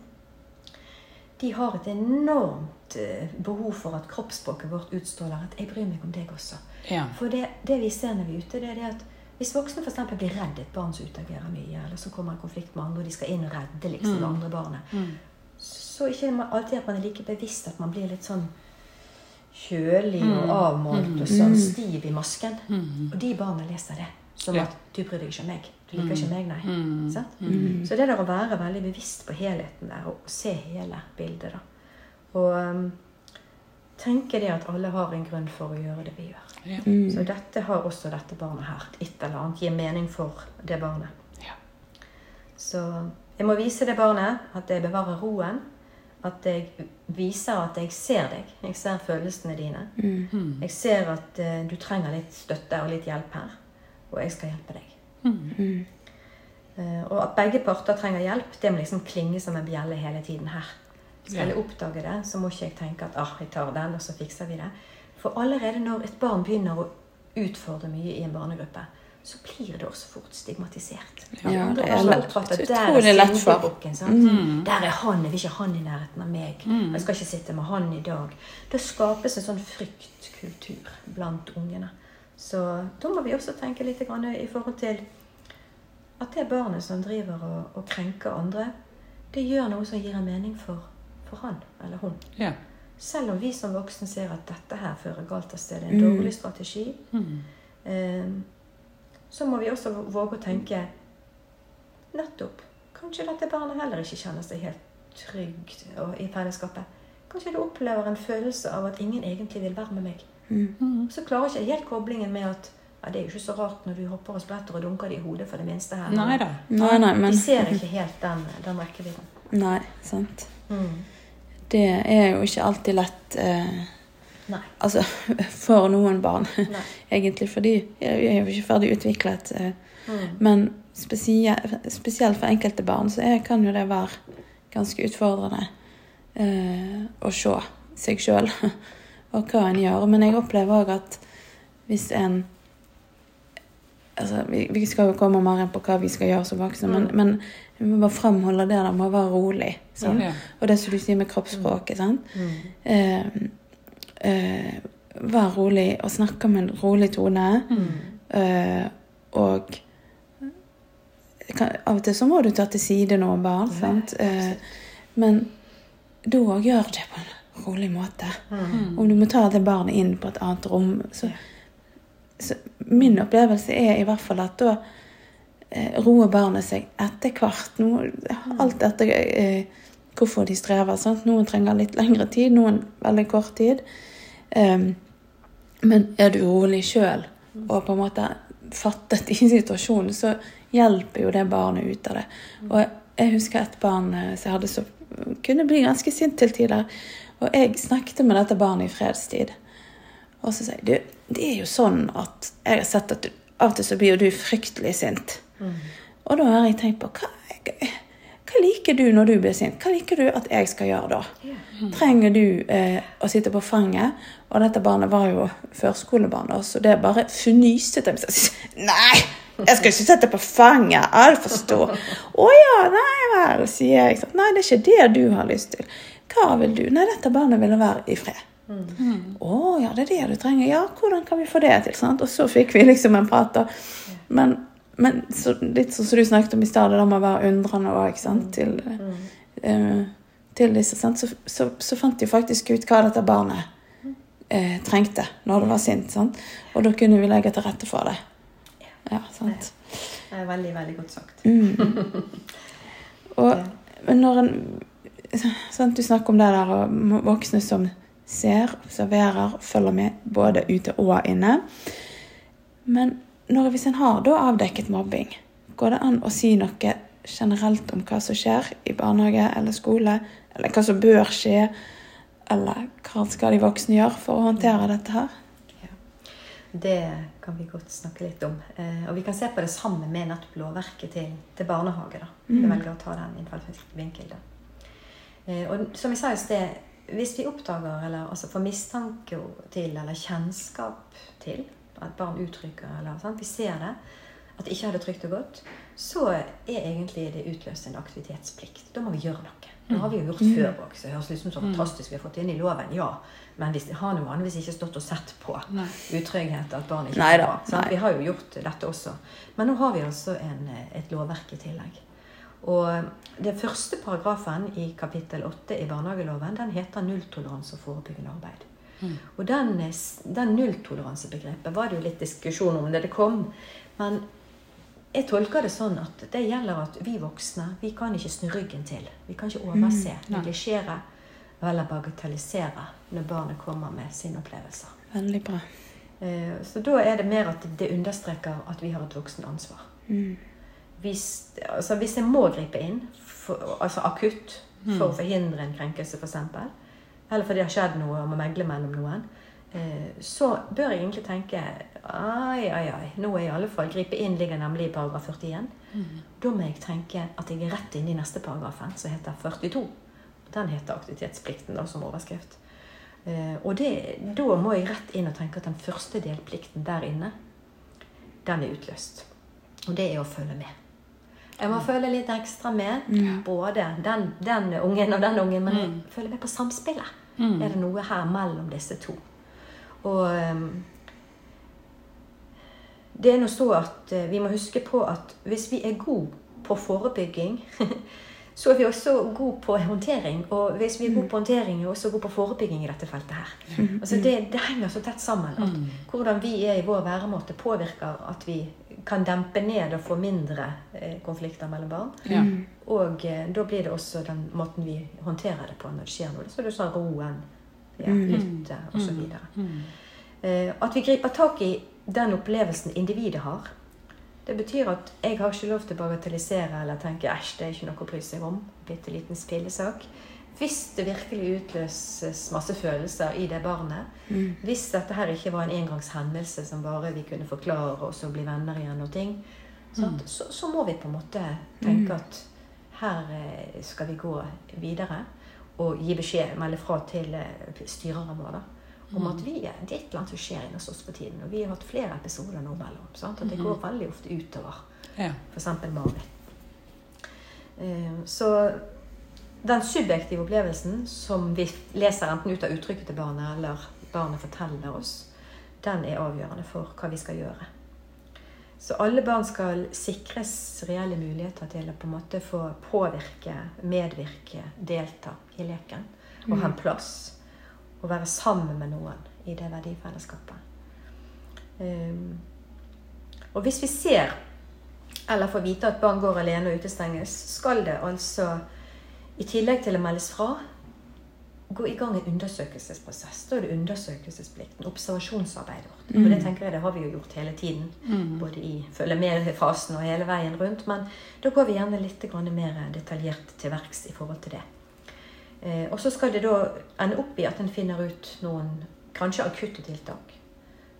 de har et enormt eh, behov for at kroppsspråket vårt utstråler at 'jeg bryr meg om deg også'. Ja. For det, det vi ser når vi er ute, det er det at hvis voksne eksempel blir redd et barn som utagerer mye, eller så kommer en konflikt med andre, og de skal inn og redde liksom, det andre barnet, så ikke alltid at man er like bevisst at man blir litt sånn kjølig og avmålt og sånn stiv i masken. Og de barna leser det som Ja. at 'du bryr deg ikke om meg'. Du liker ikke meg, nei. Sant? Så det der å være veldig bevisst på helheten der, og se hele bildet, da. Og um, tenke det at alle har en grunn for å gjøre det vi gjør. Ja. Så dette har også dette barnet her. Et eller annet gir mening for det barnet. Ja. Så jeg må vise det barnet at jeg bevarer roen. At jeg viser at jeg ser deg. Jeg ser følelsene dine. Jeg ser at uh, du trenger litt støtte og litt hjelp her. Og jeg skal hjelpe deg. Eh, og at begge parter trenger hjelp, det må liksom klinge som en bjelle hele tiden her. Skal jeg oppdage det, så må ikke jeg tenke at ah, jeg tar den, og så fikser vi det. For allerede når et barn begynner å utfordre mye i en barnegruppe, så blir det også fort stigmatisert. Ja, det er lett- utrolig lett for. sant? Der er han, jeg vil ikke han i nærheten av meg. Jeg skal ikke sitte med han i dag. Det skapes en sånn fryktkultur blant ungene. Så da må vi også tenke litt grann i forhold til at det barnet som driver og, og krenker andre, det gjør noe som gir en mening for, for han eller hun. Ja. Selv om vi som voksne ser at dette her fører galt av sted, det en dårlig strategi, eh, så må vi også våge å tenke nettopp Kanskje dette barnet heller ikke kjenner seg helt trygg i fellesskapet. Kanskje du opplever en følelse av at ingen egentlig vil være med meg. Mm. Så klarer ikke helt koblingen med at ja, det er jo ikke så rart når du hopper og spretter og dunker det i hodet for det minste her. Nei da. Nei, nei, men Vi ser ikke helt den, den rekkevidden. Nei, sant. Mm. Det er jo ikke alltid lett eh, Nei. Altså, for noen barn, Nei. egentlig, for de er jo ikke ferdig utviklet. Eh, Mm. men spesielt, spesielt for enkelte barn så er, kan jo det være ganske utfordrende eh, å se seg sjøl og hva en gjør. Men jeg opplever òg at hvis en altså, vi, vi skal jo komme mer inn på hva vi skal gjøre som voksne, men, Mm. men vi må bare fremholde det der må være rolig. Ja. Og det som du sier med kroppsspråket. sant? Mm. Eh, eh, vær rolig og snakke med en rolig tone. Mm. Eh, og kan, av og til så må du ta til side noen barn, sant? Eh, men da gjør det på en rolig måte. Mm. Om du må ta det barnet inn på et annet rom så, så Min opplevelse er i hvert fall at da eh, roer barnet seg etter hvert. Noe, alt etter eh, hvorfor de strever. Sant? Noen trenger litt lengre tid, noen veldig kort tid. Um, men er du rolig sjøl og på en måte fattet i situasjonen, så hjelper jo det barnet ut av det. Og jeg husker et barn eh, som jeg hadde så kunne bli ganske sint til tider. Og jeg snakket med dette barnet i fredstid. Og så sier jeg du, det er jo sånn at jeg har sett at du, av og til så blir jo du fryktelig sint. Mm. Og da har jeg tenkt på hva, hva liker du når du blir sint? Hva liker du at jeg skal gjøre da? Mm. Trenger du eh, å sitte på fanget? Og dette barnet var jo førskolebarn, så det bare fnyste til meg. Nei! Jeg skal ikke sette på fanget! Altfor forstår. Å ja, nei vel, sier jeg. Nei, det er ikke det du har lyst til. Hva vil du? Nei, dette barnet ville være i fred. Mm. Å ja, det er det du trenger. Ja, hvordan kan vi få det til? Sant? Og så fikk vi liksom en prat, da. Men, men så, litt sånn som du snakket om i stad, det der med å være undrende òg, sant, til, Mm. eh, til disse, sant? Så, så, så fant de faktisk ut hva dette barnet eh, trengte når det var sint. Sant? Og da kunne vi legge til rette for det. Ja, sant. Det er veldig, veldig godt sagt. Mm. Og men når en sant, Du snakker om det der voksne som ser, observerer, følger med både ute og inne. Men når, hvis en har da avdekket mobbing, går det an å si noe generelt om hva som skjer i barnehage eller skole? Eller hva som bør skje? Eller hva skal de voksne gjøre for å håndtere dette her? Det kan vi godt snakke litt om. Eh, og vi kan se på det sammen med nettopp lovverket til, til barnehage. da. Vi Mm. velger å ta den innfallsvinkelen. Eh, og som jeg sa i sted, hvis vi oppdager eller altså får mistanke til eller kjennskap til at barn uttrykker eller sant, vi ser det, at de ikke har det trygt og godt, så er egentlig det utløst en aktivitetsplikt. Da må vi gjøre noe. Det har vi jo gjort Mm. før òg, så det høres ut som så fantastisk vi har fått inn i loven. Ja, men vi har nå vanligvis ikke stått og sett på utrygghet, at barn ikke er bra. Vi har jo gjort dette også. Men nå har vi altså en, et lovverk i tillegg. Og den første paragrafen i kapittel 8 i barnehageloven den heter nulltoleranse og forebyggende arbeid. Mm. Og den, eh, den nulltoleransebegrepet var det jo litt diskusjon om da det kom. Men jeg tolker det sånn at det gjelder at vi voksne vi kan ikke snu ryggen til. Vi kan ikke overse, nei. neglisjere eller bagatellisere når barnet kommer med sine opplevelser. Veldig bra. Eh, Så da er det mer at det understreker at vi har et voksenansvar. Mm. Hvis, altså hvis jeg må gripe inn, for, altså akutt, for Mm. å forhindre en krenkelse f.eks., eller fordi det har skjedd noe og må megle mellom noen, eh, så bør jeg egentlig tenke ai, ai, ai, nå er i alle fall gripe inn ligger nemlig i paragraf 41. Mm. Da må jeg tenke at jeg er rett inn i neste paragrafen, som heter 42. Den heter aktivitetsplikten da, som overskrift. Eh, og det, da må jeg rett inn og tenke at den første delplikten der inne, den er utløst. Og det er å følge med. Jeg må føle litt ekstra med. Mm. Både den, den ungen og den ungen, men jeg Mm. følger med på samspillet. Mm. Er det noe her mellom disse to? Og ehm, det er nå så at eh, vi må huske på at hvis vi er gode på forebygging, så er vi også gode på håndtering. Og hvis vi er gode på håndtering, er vi også gode på forebygging i dette feltet her. Altså det, det henger så tett sammen at Mm. hvordan vi er i vår væremåte, påvirker at vi kan dempe ned og få mindre eh, konflikter mellom barn. Ja. Og eh, da blir det også den måten vi håndterer det på når det skjer noe. Så du sa roen, ja, Mm. lytte osv. Mm. Eh, at vi griper tak i den opplevelsen individet har. Det betyr at jeg har ikke lov til å bagatellisere eller tenke æsj, det er ikke noe å bry seg om. Bitte liten spillesak. Hvis det virkelig utløses masse følelser i det barnet, Mm. hvis dette her ikke var en engangshendelse som bare vi kunne forklare og så bli venner igjen og ting, sant, så, så må vi på en måte tenke at her eh, skal vi gå videre og gi beskjed, melde fra til styreren styrerne våre om at vi, er- det er et eller annet som skjer inne hos oss på tiden. Og vi har hatt flere episoder nå mellom. Sant? At det går veldig ofte utover Ja. f.eks. Marit. Eh, Så den subjektive opplevelsen som vi leser enten ut av uttrykket til barnet, eller barnet forteller oss, den er avgjørende for hva vi skal gjøre. Så alle barn skal sikres reelle muligheter til å på en måte få påvirke, medvirke, delta i leken. Og ha en plass. Og være sammen med noen i det verdifellesskapet. Um, og hvis vi ser eller får vite at barn går alene og utestenges, skal det altså, i tillegg til å meldes fra, gå i gang en undersøkelsesprosess. Da er det undersøkelsesplikten, observasjonsarbeidet vårt. Og det tenker jeg det har vi jo gjort hele tiden. Både i følge med-fasen og hele veien rundt. Men da går vi gjerne litt mer detaljert til verks i forhold til det. Eh, og så skal det da ende opp i at en finner ut noen kanskje akutte tiltak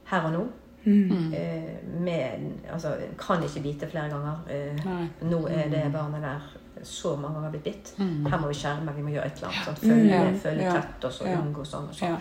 her og nå. Mm. Eh, med, altså, kan ikke bite flere ganger. Eh, nå er det barnet der så mange ganger blitt bitt. Mm. Her må vi skjerme, vi må gjøre et eller annet. Sant? Følge, Ja. følge Ja. tett og så Ja. unngå sånn og sånn.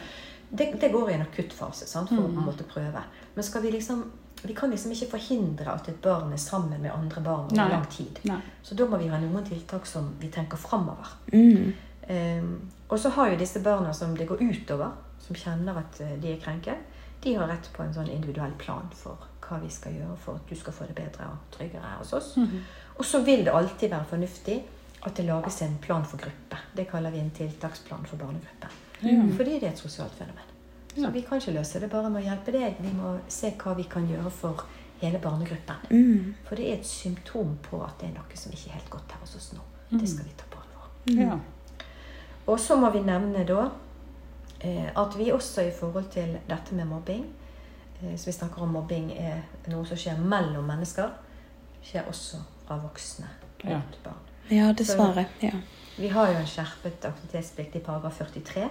Det, det går i en akuttfase sant? for Mm. å måtte prøve. Men skal vi liksom vi kan liksom ikke forhindre at et barn er sammen med andre barn over lang tid. Nei. Så da må vi ha noen tiltak som vi tenker framover. Mm. Um, og så har jo disse barna som det går utover, som kjenner at eh, de er krenket, de har rett på en sånn individuell plan for hva vi skal gjøre for at du skal få det bedre og tryggere hos oss. Mhm. Og så vil det alltid være fornuftig at det lages en plan for gruppe. Det kaller vi en tiltaksplan for barnegruppe. Mm. Fordi det er et sosialt fenomen. Så vi kan ikke løse det bare med å hjelpe deg. Vi må se hva vi kan gjøre for hele barnegruppen. Mm. For det er et symptom på at det er noe som ikke er helt godt her hos oss nå. Det skal vi ta på alvor. Ja. Og så må vi nevne da eh, at vi også i forhold til dette med mobbing eh, Så vi snakker om mobbing er noe som skjer mellom mennesker. Skjer også fra voksne Ja. mot barn. Ja, dessverre. Ja. Vi har jo en skjerpet aktivitetsplikt i paragraf 43.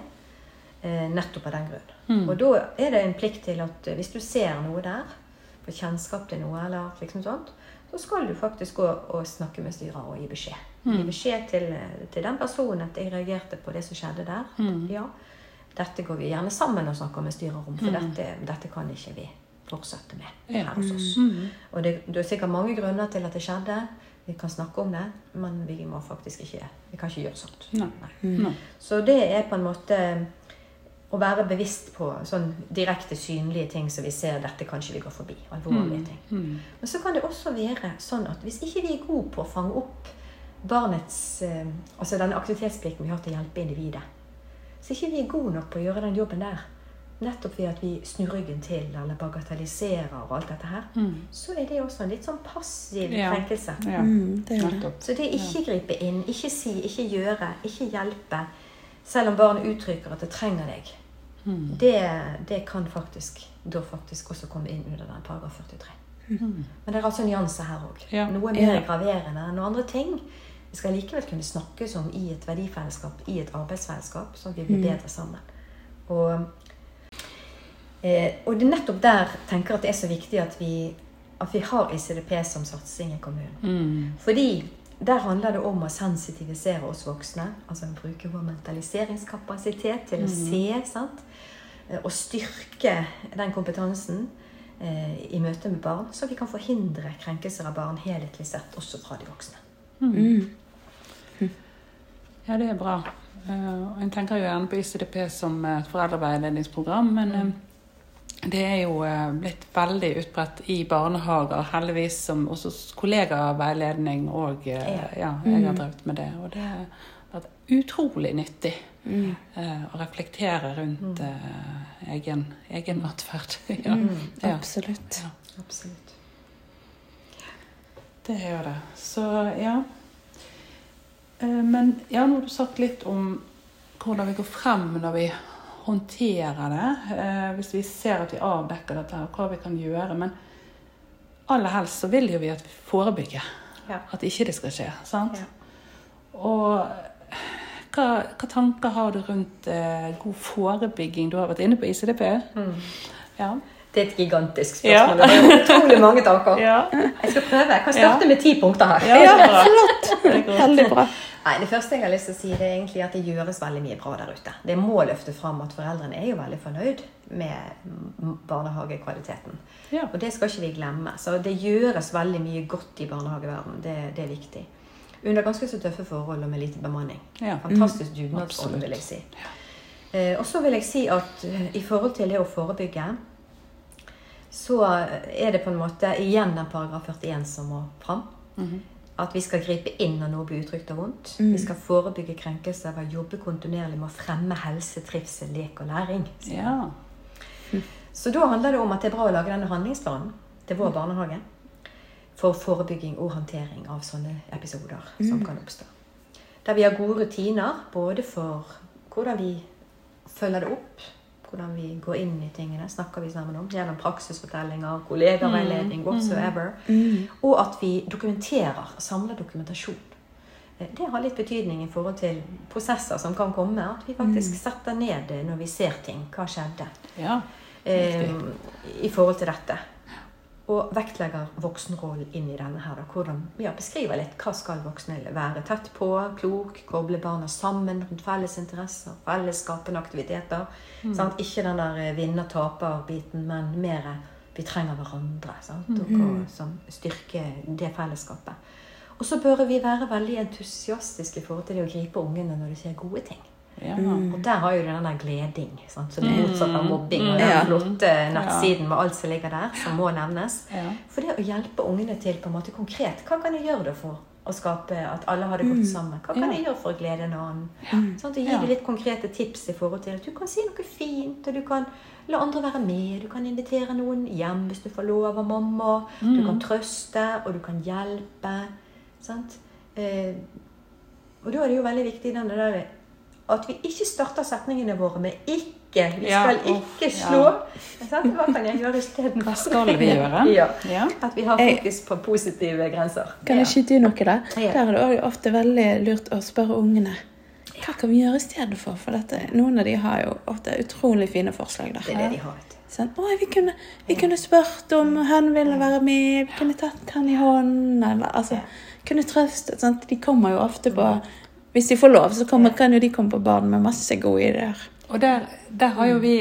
Eh, nettopp av den grunn. Mm. Og da er det en plikt til at eh, hvis du ser noe der, får kjennskap til noe, eller liksom sånt, så skal du faktisk gå og snakke med styrer og gi beskjed. Mm. Gi beskjed til, eh, til den personen at jeg reagerte på det som skjedde der. Mm. Ja, dette går vi gjerne sammen og snakker med styrer om, for Mm. dette, dette kan ikke vi fortsette med her hos oss. Mm. Og det, det er sikkert mange grunner til at det skjedde. Vi kan snakke om det, men vi må faktisk ikke Vi kan ikke gjøre sånt. Nei. Nei. Nei. Så det er på en måte å være bevisst på sånn direkte synlige ting som vi ser dette kanskje vi går forbi. Alvorlige ting. Mm. Men så kan det også være sånn at hvis ikke vi er gode på å fange opp barnets eh, Altså denne aktivitetsplikten vi har til å hjelpe individet, så ikke vi er gode nok på å gjøre den jobben der, nettopp ved at vi snur ryggen til eller bagatelliserer og alt dette her, Mm. så er det også en litt sånn passiv Ja. krenkelse. Ja. Mm, det det. Så det er ikke gripe inn, ikke si, ikke gjøre, ikke hjelpe, selv om barnet uttrykker at det trenger deg. Mm. Det, det kan faktisk da faktisk også komme inn under den paragraf 43. Mm. Men det er altså nyanser her òg. Ja. Noe mer Ja. graverende enn andre ting. Vi skal likevel kunne snakkes om i et verdifellesskap, i et arbeidsfellesskap, sånn at vi blir Mm. bedre sammen. Og, eh, og det er nettopp der tenker at det er så viktig at vi, at vi har ICDP som satsing i kommunen. Mm. Fordi der handler det om å sensitivisere oss voksne. Altså bruke vår mentaliseringskapasitet til å se. sant? Eh, Og styrke den kompetansen eh, i møte med barn, så vi kan forhindre krenkelser av barn helhetlig sett, også fra de voksne. Mm. Ja, det er bra. Uh, en jeg tenker jo gjerne på ICDP som et foreldreveiledningsprogram, men Mm. Det er jo eh, blitt veldig utbredt i barnehager, heldigvis, som også kollegaveiledning og eh, Ja. Ja, jeg har Mm. drevet med det. Og det har vært utrolig nyttig Mm. eh, å reflektere rundt Mm. egen, egen atferd. ja. Mm. Absolutt. Ja. Absolutt. Det gjør det. Så ja. Eh, Men ja, nå har du sagt litt om hvordan vi går frem når vi håndterer det. eh, Hvis vi ser at vi avdekker dette, og hva vi kan gjøre. Men aller helst så vil jo vi at vi forebygger. Ja. At ikke det skal skje. sant? Ja. Og hva, hva tanker har du rundt eh, god forebygging? Du har vært inne på ICDP. Ja. Det er et gigantisk Ja. spørsmål. Det er utrolig mange tanker. Ja. Jeg skal prøve. Jeg kan starte med ti punkter her. Ja, Ja, flott! Veldig bra. Nei, Det første jeg har lyst til å si, det er egentlig at det gjøres veldig mye bra der ute. Det må løfte fram at foreldrene er jo veldig fornøyd med mm, barnehagekvaliteten. Ja. Og det skal ikke vi glemme. Så det gjøres veldig mye godt i barnehageverdenen. Det, det er viktig. Under ganske så tøffe forhold og med lite bemanning. Ja. Fantastisk dugnadsånd, vil jeg si. Eh, og så vil jeg si at eh, i forhold til det å forebygge, så er det på en måte igjen den paragraf 41 som må fram. Mhm. At vi skal gripe inn når noe blir utrygt og vondt. Vi skal forebygge krenkelser ved å jobbe kontinuerlig med å fremme helse, trivsel, lek og læring. ja. Så da handler det om at det er bra å lage denne handlingsplanen til vår barnehage for forebygging og håndtering av sånne episoder som kan oppstå. Der vi har gode rutiner både for hvordan vi følger det opp, hvordan vi går inn i tingene, snakker vi sammen om, gjennom praksisfortellinger, kollegaveiledning, whatsoever, og at vi dokumenterer, samler dokumentasjon. Eh, Det har litt betydning i forhold til prosesser som kan komme, at vi faktisk setter ned det når vi ser ting. Hva skjedde? ja. eh, i forhold til dette. Og vektlegger voksenrollen inn i denne her. Da, hvordan, ja, beskriver litt hva skal voksne være. Tett på, klok, koble barna sammen rundt felles interesser, fellesskapende aktiviteter. Sant? Ikke den der eh, vinner-taper-biten, men mer eh, vi trenger hverandre. Sant? Og, og, som styrker det fellesskapet. Og så bør vi være veldig entusiastiske i forhold til det å gripe ungene når de ser gode ting. Ja. Og der har jo du den der gleding, sant? som det motsatt av mobbing. Og den Ja. flotte nettsiden med alt som ligger der, som må nevnes. Ja. For det å hjelpe ungene til på en måte konkret Hva kan jeg gjøre da for å skape at alle har det godt sammen? Hva kan Ja. jeg gjøre for å glede en annen? Sånn, og gi Ja. dem litt konkrete tips i forhold til at du kan si noe fint, og du kan la andre være med. Du kan invitere noen hjem hvis du får lov av mamma. Du kan trøste, og du kan hjelpe. Sant? Eh, og da er det jo veldig viktig den der at vi ikke starter setningene våre med 'ikke'. Vi Ja, skal uff, ikke ja. slå. Sant? Hva kan jeg gjøre istedenfor? Hva skal vi gjøre? Ja. Ja. At vi har fokus på positive grenser. Kan jeg skyte inn noe der? Ja. Der er det ofte veldig lurt å spørre ungene. Hva kan vi gjøre i stedet for? Dette, noen av de har jo ofte utrolig fine forslag. Det er det de har. Sånn, Oi, vi kunne, vi kunne spurt om han ville være med, vi kunne tatt han i hånden, eller altså Kunne trøstet. Sant? De kommer jo ofte på Hvis de får lov, så kommer, kan jo de komme på banen med masse gode ideer. Og der, der har jo vi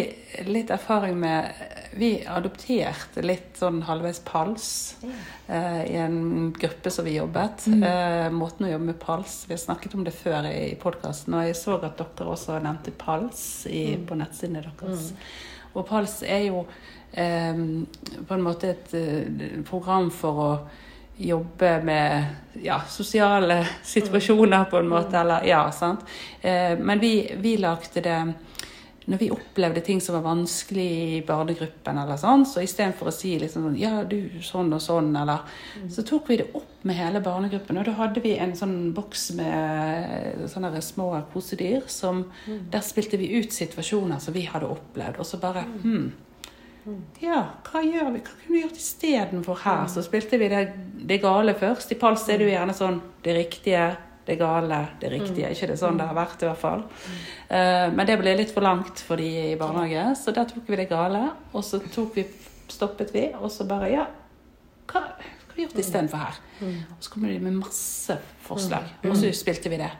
litt erfaring med Vi adopterte litt sånn halvveis pals eh, i en gruppe som vi jobbet. Eh, måten å jobbe med pals Vi har snakket om det før i, i podkasten, og jeg så at dere også nevnte pals i, på nettsidene deres. Og pals er jo eh, på en måte et eh, program for å jobbe med ja, sosiale situasjoner, på en måte. Eller, ja, sant? Eh, men vi, vi lagde det når vi opplevde ting som var vanskelig i barnegruppen, eller sånn, så istedenfor å si liksom sånn Ja, du, sånn og sånn, eller Så tok vi det opp med hele barnegruppen, og da hadde vi en sånn boks med sånne små kosedyr som Der spilte vi ut situasjoner som vi hadde opplevd, og så bare hm, ja, hva gjør vi? Hva kunne vi gjort istedenfor her? Så spilte vi det, det gale først. I Pals er det jo gjerne sånn det riktige, det gale, det riktige. Ikke det sånn det har vært, i hvert fall. Eh, men det ble litt for langt for de i barnehage, så der tok vi det gale. Og så tok vi, stoppet vi, og så bare Ja, hva hva har vi gjort istedenfor her? Og så kom de med masse forslag, og så spilte vi det.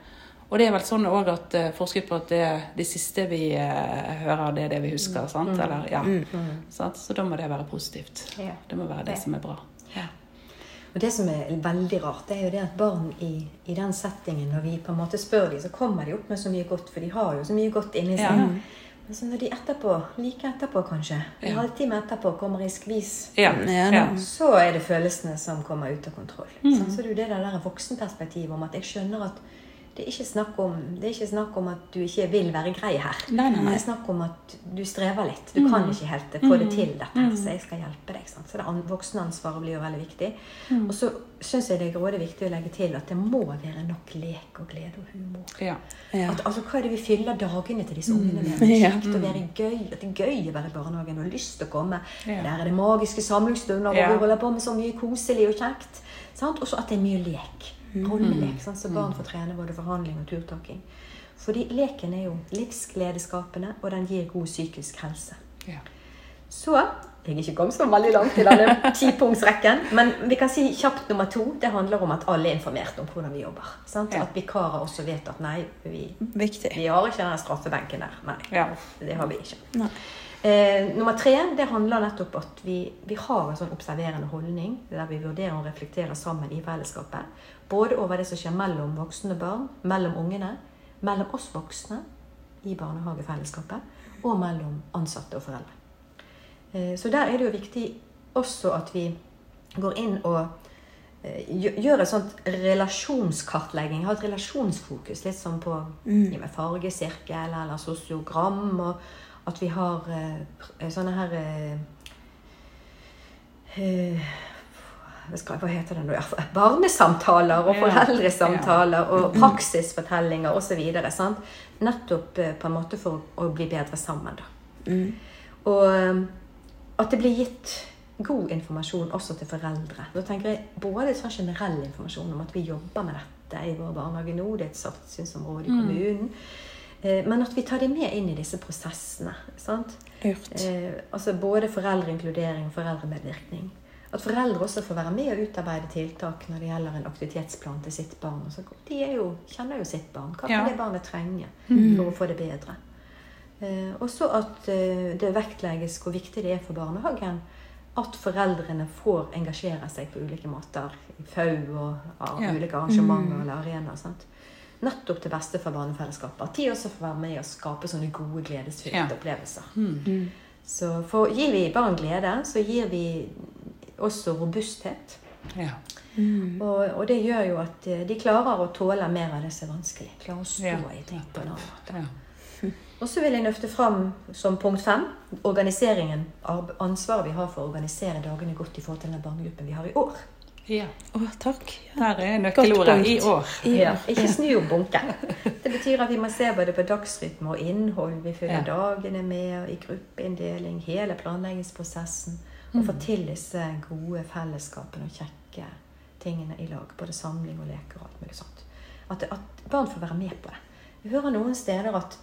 Og det er vel sånn òg at uh, forsket på at det, det siste vi uh, hører, det er det vi husker. sant? Eller, ja. sant? Så da må det være positivt. Ja. Det må være det som er bra. Og det som er veldig rart, det er jo det at barn i, i den settingen, når vi på en måte spør dem, så kommer de opp med så mye godt, for de har jo så mye godt inni seg. Ja. Men så når de etterpå, like etterpå kanskje, en Ja. halvtime etterpå kommer i skvis, Ja. Ja, ja. så er det følelsene som kommer ut av kontroll. Mm. Sant? Så det er jo det der voksenperspektivet om at jeg skjønner at Det er, om, det er ikke snakk om at du ikke vil være grei her. Nei, nei, nei. Det er snakk om at du strever litt. Du kan ikke helt få det til dette, mm. så jeg skal hjelpe deg. Sant? Så det an- voksenansvaret blir jo veldig viktig. Og så syns jeg det er grådig viktig å legge til at det må være nok lek og glede og humor. Ja. Ja. At, altså, hva er det vi fyller dagene til disse ungene med? Det er kjekt å være gøy, at det er gøy å være i barnehagen og lyst til å komme. Ja. Der er det magiske samlingsstunder, og vi holder på med så mye koselig og kjekt. Sant? Og så at det er mye lek. Rollelek, sant? så barn får trene både forhandling og turtaking. Fordi leken er jo livsgledeskapende, og den gir god psykisk helse. Ja. Så jeg er ikke kommet så veldig langt i denne tipunktsrekken, men vi kan si kjapt nummer to. Det handler om at alle er informert om hvordan vi jobber. Sant? Ja. At vikarer også vet at nei, vi, vi har ikke den straffebenken der. Nei, Ja. det har vi ikke. Eh, nummer tre det handler nettopp at vi, vi har en sånn observerende holdning der vi vurderer og reflekterer sammen i fellesskapet. Både over det som skjer mellom voksne barn, mellom ungene, mellom oss voksne i barnehagefellesskapet, og mellom ansatte og foreldre. Eh, så der er det jo viktig også at vi går inn og eh, gjør et sånt relasjonskartlegging. Har et relasjonsfokus, litt sånn på med fargesirkel eller sosiogram. Og at vi har eh, sånne her hva heter det nå? Barnesamtaler og foreldresamtaler og praksisfortellinger osv. Nettopp eh, på en måte for å bli bedre sammen. da. Og eh, at det blir gitt god informasjon også til foreldre. Da tenker jeg både sånn generell informasjon om at vi jobber med dette i vår barnehage nå, det er et satsingsområde i kommunen, eh, men at vi tar dem med inn i disse prosessene. sant? Eh, altså både foreldreinkludering og foreldremedvirkning. At foreldre også får være med og utarbeide tiltak når det gjelder en aktivitetsplan til sitt barn. De er jo, kjenner jo sitt barn. Hva kan Ja. det barnet trenge for å få det bedre? Eh, også at eh, det vektlegges hvor viktig det er for barnehagen at foreldrene får engasjere seg på ulike måter. I FAU og av Ja. ulike arrangementer eller arenaer. sant? Nettopp til beste for barnefellesskapet. At de også får være med og skape sånne gode, gledesfylte Ja. opplevelser. Mm. Så for, gir vi barn glede, så gir vi også robusthet. Ja. Og, og det gjør jo at eh, de klarer å tåle mer av det som er vanskelig. Klarer å stå Ja. i ting på en annen måte. Ja. Og så vil jeg løfte fram som punkt fem organiseringen. Ansvaret vi har for å organisere dagene godt i forhold til den barnegruppen vi har i år. ja. Oh, takk. Der er nøkkelordet i år. Ja, ikke snu om bunken. Det betyr at vi må se både på dagsrytme og innhold. Vi følger Ja. dagene med i gruppeinndeling, hele planleggingsprosessen. Og få til disse gode fellesskapene og kjekke tingene i lag. Både samling og leker og alt mulig sånt. At, at barn får være med på det. Vi hører noen steder at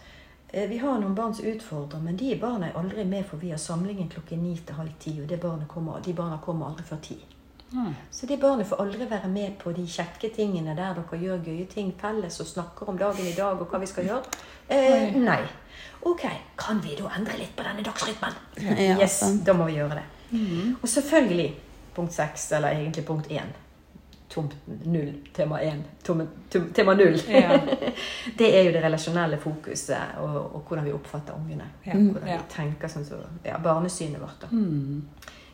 eh, vi har noen barn som utfordrer, men de barna er aldri med, for vi har samlingen klokken ni til halv ti, og det barnet kommer, de barna kommer aldri før ti. Mm. Så de barna får aldri være med på de kjekke tingene der dere gjør gøye ting felles og snakker om dagen i dag og hva vi skal gjøre. Eh, nei. Ok, kan vi da endre litt på denne dagsrytmen? Ja, yes, da må vi gjøre det. Og selvfølgelig punkt seks, eller egentlig punkt én. Tomt null, tema én. Tema null. Ja. det er jo det relasjonelle fokuset og, og hvordan vi oppfatter ungene. Ja. Hvordan Ja. vi tenker sånn som ja, barnesynet vårt. da. Mm.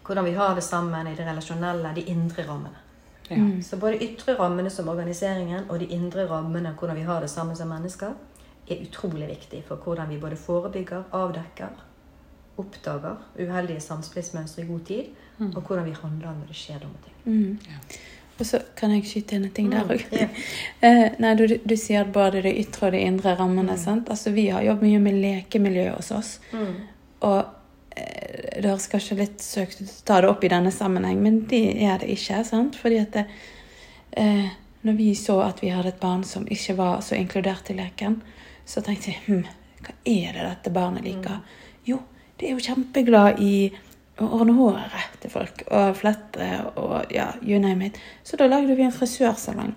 Hvordan vi har det sammen i det relasjonelle, de indre rammene. Ja. Så både ytre rammene som organiseringen og de indre rammene, hvordan vi har det sammen som mennesker, er utrolig viktig for hvordan vi både forebygger, avdekker, oppdager uheldige samspillsmønstre i god tid, og hvordan vi handler når det skjer dumme ting. Mm. Og så kan jeg skyte inn en ting der Mm, òg. Mm, yeah. nei, du, du sier at både det ytre og de indre rammene. sant? Altså, Vi har jobbet mye med lekemiljø hos oss. Mm. Og eh, det høres kanskje litt søkt ut å ta det opp i denne sammenheng, men det er det ikke. sant? Fordi at det, eh, når vi så at vi hadde et barn som ikke var så inkludert i leken, så tenkte vi hm, hva er det dette barnet liker? Det er jo kjempeglad i å ordne håret til folk og flette og ja, you name it. Så da lagde vi en frisørsalong.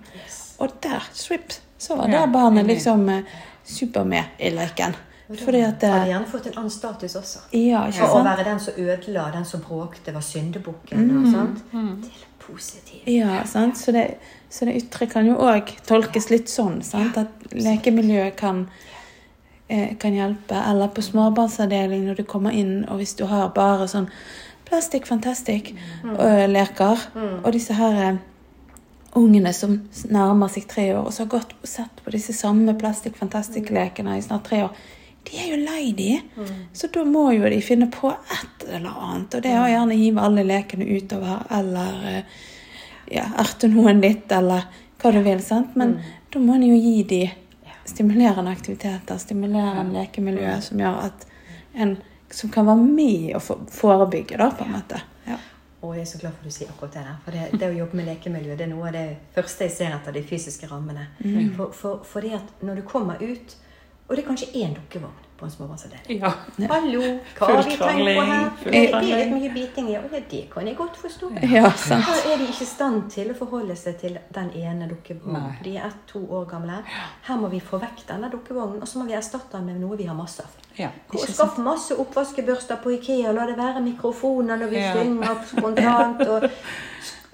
Og der, swipp, så var Ja, det barnet liksom eh, super med i leken. Fordi at Hadde eh, gjerne fått en annen status også. Ja, ikke For å være den som ødela, den som bråkte, var syndebukken. og sant? Mm. Til positiv. positivt. Ja, sant? Så, det, så det ytre kan jo òg tolkes litt sånn. Sant? At lekemiljøet kan, kan hjelpe. Eller på småbarnsavdeling når du kommer inn, og hvis du har bare sånn plastikk fantastic-leker, og disse her eh, ungene som nærmer seg tre år, og som har gått og sett på disse samme Plastic Fantastic-lekene i snart tre år, de er jo lei de. Så da må jo de finne på et eller annet. Og det er å gjerne hive alle lekene utover, eller eh, ja, erte noen litt, eller hva du vil. sant? Men da må en jo gi de stimulerende aktiviteter, stimulerende lekemiljø, som gjør at en som kan være med og for- forebygge, da, på en måte. Ja. Og jeg er så glad for at du sier akkurat det der. For det, det å jobbe med lekemiljø det er noe av det første jeg ser etter de fysiske rammene. For, for, fordi at når du kommer ut Og det er kanskje én dukkevogn på en småbarnsavdeling. Ja. Hallo, hva har vi tenkt på her? Det, er litt mye biting. Ja, det kan jeg godt forstå. Ja, sant. Her er de ikke i stand til å forholde seg til den ene dukkevognen. De er ett-to år gamle. Her må vi få vekk denne dukkevognen, og så må vi erstatte den med noe vi har masse av. Ja. Skaff masse oppvaskebørster på Ikea, la det være mikrofoner når vi Ja. synger spontant. og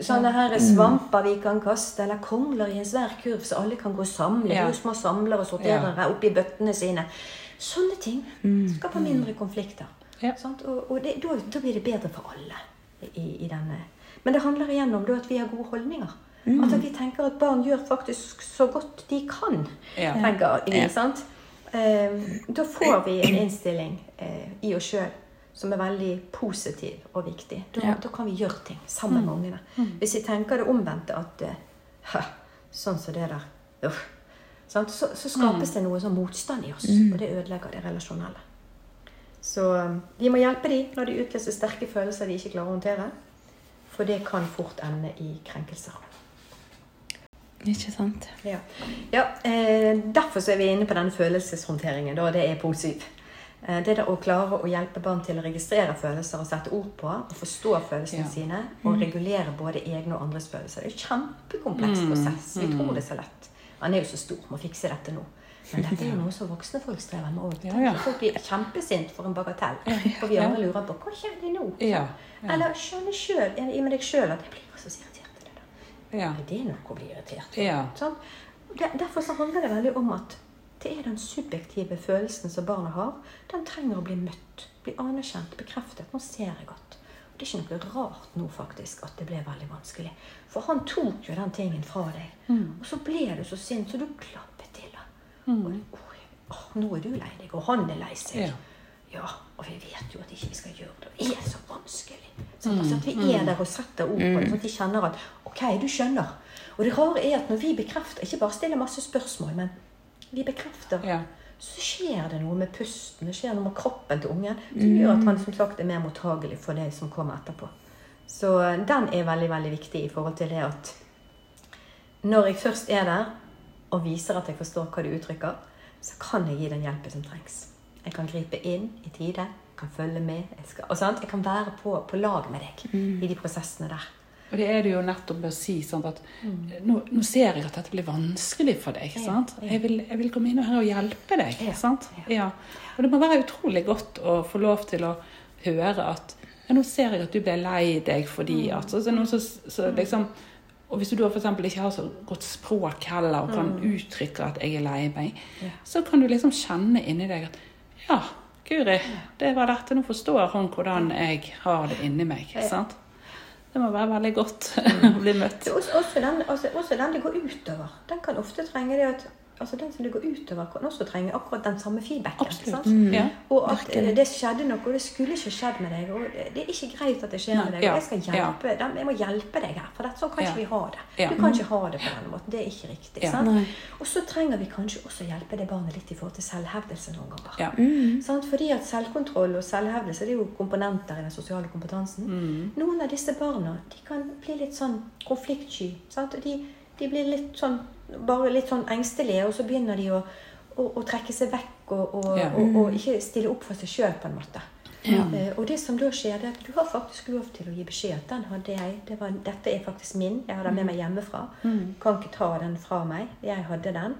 Sånne her svamper vi kan kaste, eller kongler i en svær kurv så alle kan gå og samle. Ja. Det er jo små samlere og sorterere oppi bøttene sine. Sånne ting skaper mindre konflikter. Ja. Sant? Og, og det, da, da blir det bedre for alle. I, i denne. Men det handler igjen om at vi har gode holdninger. At vi tenker at barn gjør faktisk så godt de kan. Ja. tenker vi, sant? Eh, da får vi en innstilling eh, i oss sjøl som er veldig positiv og viktig. Da, Ja. da kan vi gjøre ting sammen med ungene. Hvis vi tenker det omvendte, at eh, sånn som det der uff»? Så, så skapes det noe sånn motstand i oss, og det ødelegger det relasjonelle. Så eh, vi må hjelpe dem når de utløser sterke følelser de ikke klarer å håndtere. For det kan fort ende i krenkelser. Ikke sant? Ja, ja eh, Derfor så er vi inne på denne følelseshåndteringen. Da, det er punkt syv. Eh, det å klare å hjelpe barn til å registrere følelser og sette ord på og forstå følelsene Ja. sine og regulere både egne og andres følelser. Det er en kjempekompleks prosess. Vi tror det er så lett. Han er jo så stor, må fikse dette nå. Men dette er jo noe som voksne folk strever med òg. Ja, ja. Folk blir kjempesint for en bagatell. Og vi andre lurer på hva skjer de nå? Ja. Eller skjønner sjøl, med deg sjøl, at jeg blir så irritert av det der. Ja. Er det noe å bli irritert. Sånn? Derfor så handler det veldig om at det er den subjektive følelsen som barnet har. Den trenger å bli møtt, bli anerkjent, bekreftet. Nå ser jeg godt. og Det er ikke noe rart nå faktisk at det ble veldig vanskelig. For han tok jo den tingen fra deg. Og så ble du så sint, så du klappet til ham. Og, oh, nå er du lei deg, og han er lei seg. Ja. Ja, og vi vet jo at ikke vi skal gjøre det. Det er så vanskelig. Sånn, altså at vi er der og setter ord på det, sånn at de kjenner at ok, du skjønner. Og det rare er at når vi bekrefter, ikke bare stiller masse spørsmål, men vi bekrefter, Ja. så skjer det noe med pusten, det skjer noe med kroppen til ungen, som gjør at han som sagt er mer mottagelig for det som kommer etterpå. Så eh, den er veldig, veldig viktig i forhold til det at når jeg først er der og viser at jeg forstår hva du uttrykker, så kan jeg gi den hjelpen som trengs. Jeg kan gripe inn i tide, kan følge med, jeg, skal, og sant? jeg kan være på, på lag med deg i de prosessene der. Og det er det jo nettopp å si Sånn at nå, nå ser jeg at dette blir vanskelig for deg. Ja, Sant? ja. Jeg, vil, jeg vil komme inn her og hjelpe deg. Ja, Sant? ja. Ja. Og det må være utrolig godt å få lov til å høre at ja, nå ser jeg at du ble lei deg fordi at så, så, så, så liksom, Og hvis du da f.eks. ikke har så godt språk heller og kan uttrykke at jeg er lei meg, Ja. så kan du liksom kjenne inni deg at ja, Guri, det var dette. Nå forstår hun hvordan jeg har det inni meg. Sant? Det må være veldig godt å bli møtt. Også, også, den, også, også den det går utover. Den kan ofte trenge det at altså Den som det går utover, kan også trenge akkurat den samme feedbacken. Absolutt. Ja. Og at Virkelig. det skjedde noe, og det skulle ikke skjedd med deg. Og det er ikke greit at det skjer med deg. ja, Og jeg skal hjelpe dem. Jeg må hjelpe deg her, for det, sånn kan Ja. ikke vi ha det. Ja. Du kan ikke ha det på denne måten. Det er ikke riktig. Ja. sant? Og så trenger vi kanskje også hjelpe det barnet litt i forhold til selvhevdelse noen ganger. Ja. Sant? Fordi at selvkontroll og selvhevdelse det er jo komponenter i den sosiale kompetansen. Noen av disse barna de kan bli litt sånn konfliktsky. Sant? De, de blir litt sånn, bare litt sånn engstelige, og så begynner de å, å, å trekke seg vekk og, og, Ja. og, og ikke stille opp for seg sjøl, på en måte. Ja. Uh, og det som da skjer, det er at du har faktisk lov til å gi beskjed at den hadde jeg. Det var, dette er faktisk min. Jeg har den med meg hjemmefra. Kan ikke ta den fra meg. Jeg hadde den.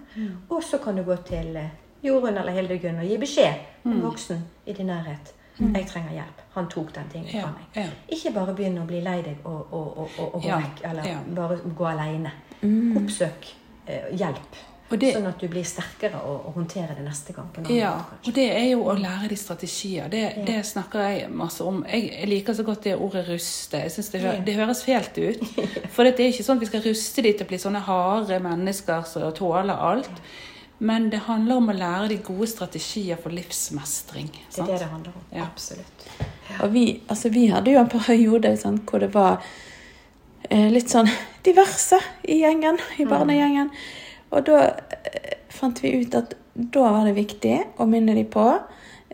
Og så kan du gå til eh, Jorunn eller Hildegunn og gi beskjed. En voksen i din nærhet. Jeg trenger hjelp. Han tok den tingen Ja, fra meg. ja. Ikke bare begynne å bli lei deg og, og, og, og, og gå Ja, vekk, eller ja. bare gå alene. Oppsøk eh, hjelp. Og det- Sånn at du blir sterkere og, og håndterer det neste gang. på en annen Ja, måte, og det er jo å lære de strategier. Det, det snakker jeg masse om. Jeg, jeg liker så godt det ordet ruste. Jeg synes det, hø Ja. det høres fælt ut. For det er ikke sånn at vi skal ruste de til å bli sånne harde mennesker som tåler alt. Men det handler om å lære de gode strategier for livsmestring. Det er sant? det det handler om. Ja. Absolutt. Og vi, altså, vi hadde jo en periode sant, hvor det var eh, litt sånn diverse i gjengen, i barnegjengen. Og da eh, fant vi ut at da var det viktig å minne de på,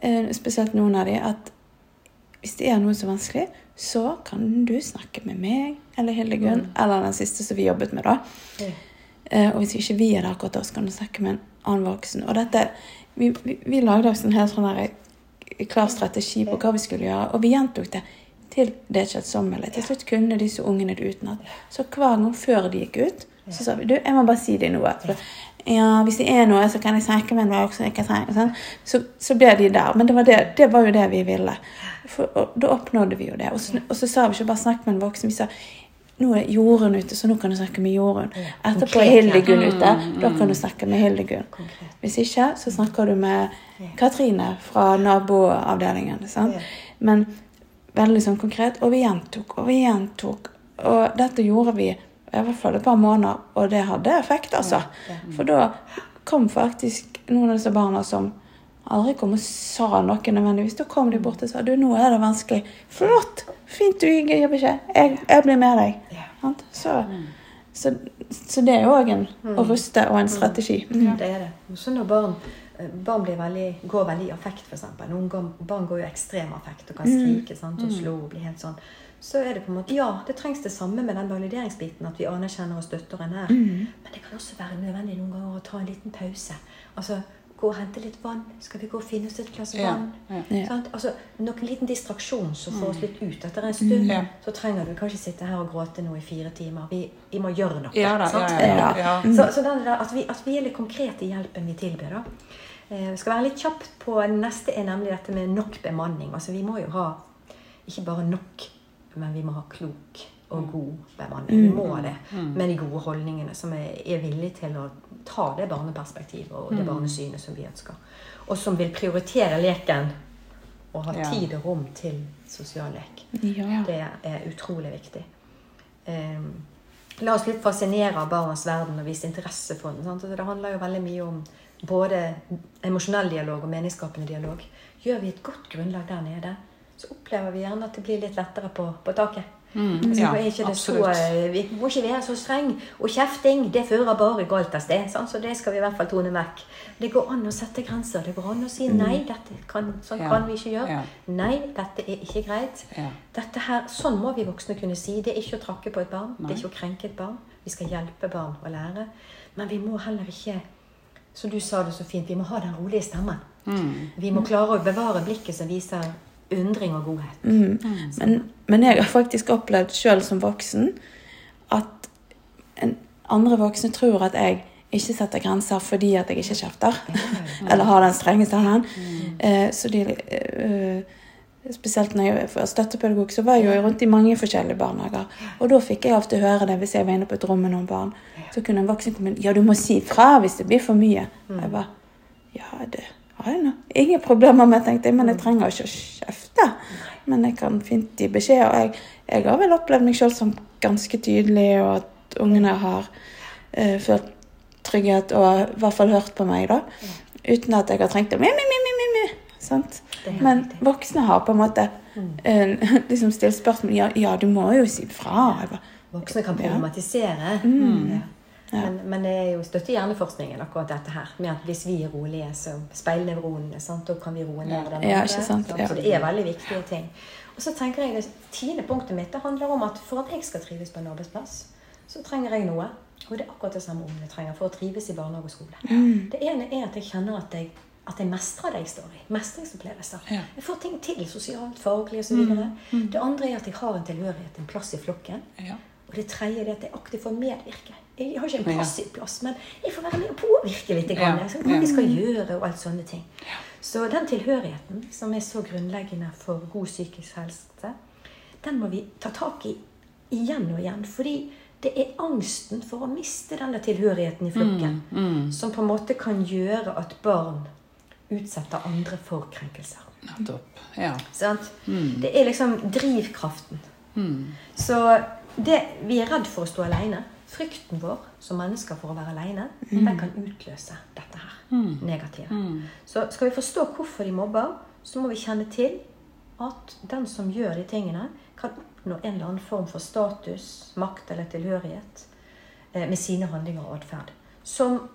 eh, spesielt noen av de, at hvis det er noe så vanskelig, så kan du snakke med meg eller Hildegunn, eller den siste som vi jobbet med, da. Mm. Eh, og hvis ikke vi er der akkurat da, så kan du snakke med en annen voksen. Og dette, vi, vi, vi lagde også en helt sånn eh, klar strategi på hva vi skulle gjøre, og vi gjentok det til det kjedsommelige. Til slutt kunne disse ungene det utenat. Så hver gang før de gikk ut, så sa vi du, jeg må bare si deg noe. For, ja, hvis det er noe, så kan jeg snakke med noen også. Sånn. så, så ble de der. Men det var, det, det var jo det vi ville. For, og da oppnådde vi jo det. Og så, og så sa vi ikke bare snakk med en voksen. Vi sa nå er Jorunn ute, så nå kan du snakke med Jorunn. Etterpå er. Hildegunn ute. Da kan du snakke med Hildegunn. Hvis ikke, så snakker du med Katrine fra naboavdelingen. Sant? Men veldig sånn konkret. Og vi gjentok og vi gjentok. Og dette gjorde vi i hvert fall et par måneder, og det hadde effekt, altså. For da kom faktisk noen av disse barna som aldri kom og sa noe nødvendigvis. Da kom de bort og sa du, nå er det vanskelig. Flott! Fint du gir beskjed. Jeg, jeg blir med deg. Ja. Så, så, så det er òg en å ruste og en strategi. Mm. Det er det. Så når barn, barn blir veldig, går veldig i affekt, f.eks. Noen går- barn går jo ekstrem affekt og kan skrike sant? og slå og bli helt sånn. Så er det på en måte, Ja, det trengs det samme med den valideringsbiten. At vi anerkjenner og støtter en her. Men det kan også være nødvendig noen ganger å ta en liten pause. Altså, Gå og hente litt vann. Skal vi gå og finne oss et glass vann? ja. Ja. Sant? Altså, Noen liten distraksjon som får oss litt ut etter en stund. Ja. Så trenger du kanskje sitte her og gråte nå i fire timer. Vi, vi må gjøre noe. Ja da, sant? ja, ja, ja, ja. Så, så den der, at, vi, at vi er litt konkrete i hjelpen vi tilbyr. da. Eh, Vi skal være litt kjapt på Neste er nemlig dette med nok bemanning. Altså Vi må jo ha ikke bare nok, men vi må ha klok og god bemanning. Vi må det med de gode holdningene som er, er villige til å ta det barneperspektivet og det barnesynet som vi ønsker. Og som vil prioritere leken og ha tid og rom til sosial lek. Ja. Det er utrolig viktig. Um, la oss litt fascinere av barnas verden og vise interesse for den. Sant? Altså, Det handler jo veldig mye om både emosjonell dialog og meningsskapende dialog. Gjør vi et godt grunnlag der nede, så opplever vi gjerne at det blir litt lettere på, på taket. Altså, ja, er ikke det absolutt. så, vi må ikke være så streng. Og kjefting det fører bare galt av sted. Sant? Så det skal vi i hvert fall tone vekk. Det går an å sette grenser. Det går an å si nei, dette kan, sånn Ja. kan vi ikke gjøre. Ja. Nei, dette er ikke greit. Dette her, Sånn må vi voksne kunne si. Det er ikke å trakke på et barn. Nei. Det er ikke å krenke et barn. Vi skal hjelpe barn å lære. Men vi må heller ikke Som du sa det så fint, vi må ha den rolige stemmen. Mm. Vi må klare å bevare blikket som viser undring og godhet. Mm. Men, men jeg har faktisk opplevd sjøl som voksen at en andre voksne tror at jeg ikke setter grenser fordi at jeg ikke kjefter. Eller har den strenge stemmen. Eh, så de, eh, spesielt når jeg var støttepedagog, så var jeg jo rundt i mange forskjellige barnehager. Og da fikk jeg ofte høre det hvis jeg var inne på et rom med noen barn. Så kunne en voksen komme inn Ja, du må si fra hvis det blir for mye. Og jeg bare Ja, det har jeg nå ingen problemer med, tenkte jeg. Men jeg trenger ikke å kjefte. Men jeg kan fint gi beskjed. Og jeg, jeg har vel opplevd meg sjøl som ganske tydelig, og at ungene har uh, følt trygghet og i hvert fall hørt på meg, da. Uten at jeg har trengt å mi, mi, mi, mi, mi. Sant? Men voksne har på en måte uh, liksom stilt spørsmål ja, ja, du må jo si fra. Voksne kan Ja. problematisere. Mm. Ja. Men, men det er jo støtte hjerneforskningen akkurat dette her. Med at hvis vi er rolige, så speiler nevronene. da kan vi roe ned den Ja, ikke sant? Så det er veldig viktige ting. Og så tenker jeg det tiende punktet mitt det handler om at for at jeg skal trives på en arbeidsplass, så trenger jeg noe. Og det er akkurat det samme ungene trenger for å trives i barnehage og skole. Mm. Det ene er at jeg kjenner at jeg, at jeg mestrer det jeg står i. Mestringsopplevelser. Ja. Jeg får ting til sosialt, faglig osv. Mm. Det andre er at jeg har en tilhørighet, en plass i flokken. Ja. Og det tredje er at jeg aktivt får medvirke. Jeg har ikke en passiv plass, men jeg får være med og påvirke litt. Grann, sånn, hva vi skal gjøre og alt sånne ting. Så den tilhørigheten, som er så grunnleggende for god psykisk helse, den må vi ta tak i igjen og igjen. Fordi Det er angsten for å miste denne tilhørigheten i flokken Mm. som på en måte kan gjøre at barn utsetter andre for krenkelser. Nettopp. Ja. Sant? Mm. Det er liksom drivkraften. Mm. Så det, vi er redd for å stå alene. Frykten vår som mennesker for å være alene, den kan utløse dette her Mm. negative. Mm. Så skal vi forstå hvorfor de mobber, så må vi kjenne til at den som gjør de tingene, kan oppnå en eller annen form for status, makt eller tilhørighet eh, med sine handlinger og atferd. Som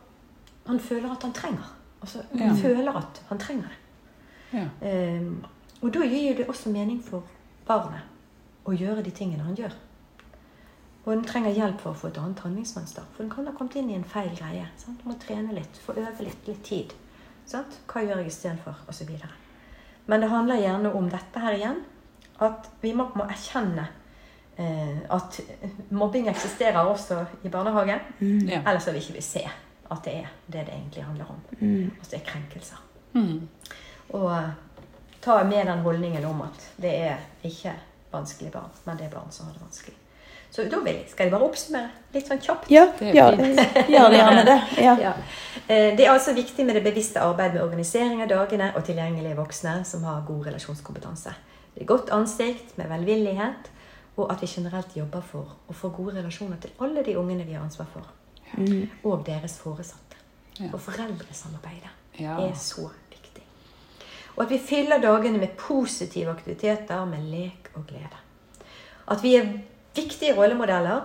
han føler at han trenger. Altså, han Ja. føler at han trenger det. Ja. Eh, og da gir det også mening for barnet å gjøre de tingene han gjør. Og den trenger hjelp for å få et annet handlingsmønster. For den kan ha kommet inn i en feil greie. Sant? Du må trene litt, få øve litt, litt tid. Sant? Hva gjør jeg istedenfor? Og så videre. Men det handler gjerne om dette her igjen. At vi må, må erkjenne eh, at mobbing eksisterer også i barnehagen. Ja. Ellers vil vil ikke vi se at det er det det egentlig handler om. Mm. Altså det er krenkelser. Mm. Og eh, ta med den holdningen om at det er ikke vanskelige barn, men det er barn som har det vanskelig. Så da vil jeg, skal jeg bare oppsummere litt sånn kjapt. Ja, Det gjør, gjerne det. Ja. Ja. Eh, Det er altså viktig med det bevisste arbeidet med organisering av dagene og tilgjengelige voksne som har god relasjonskompetanse. Det er godt ansikt med velvillighet, og at vi generelt jobber for å få gode relasjoner til alle de ungene vi har ansvar for, Mm. og deres foresatte. Ja. For foreldresamarbeidet Ja. er så viktig. Og at vi fyller dagene med positive aktiviteter, med lek og glede. At vi er viktige rollemodeller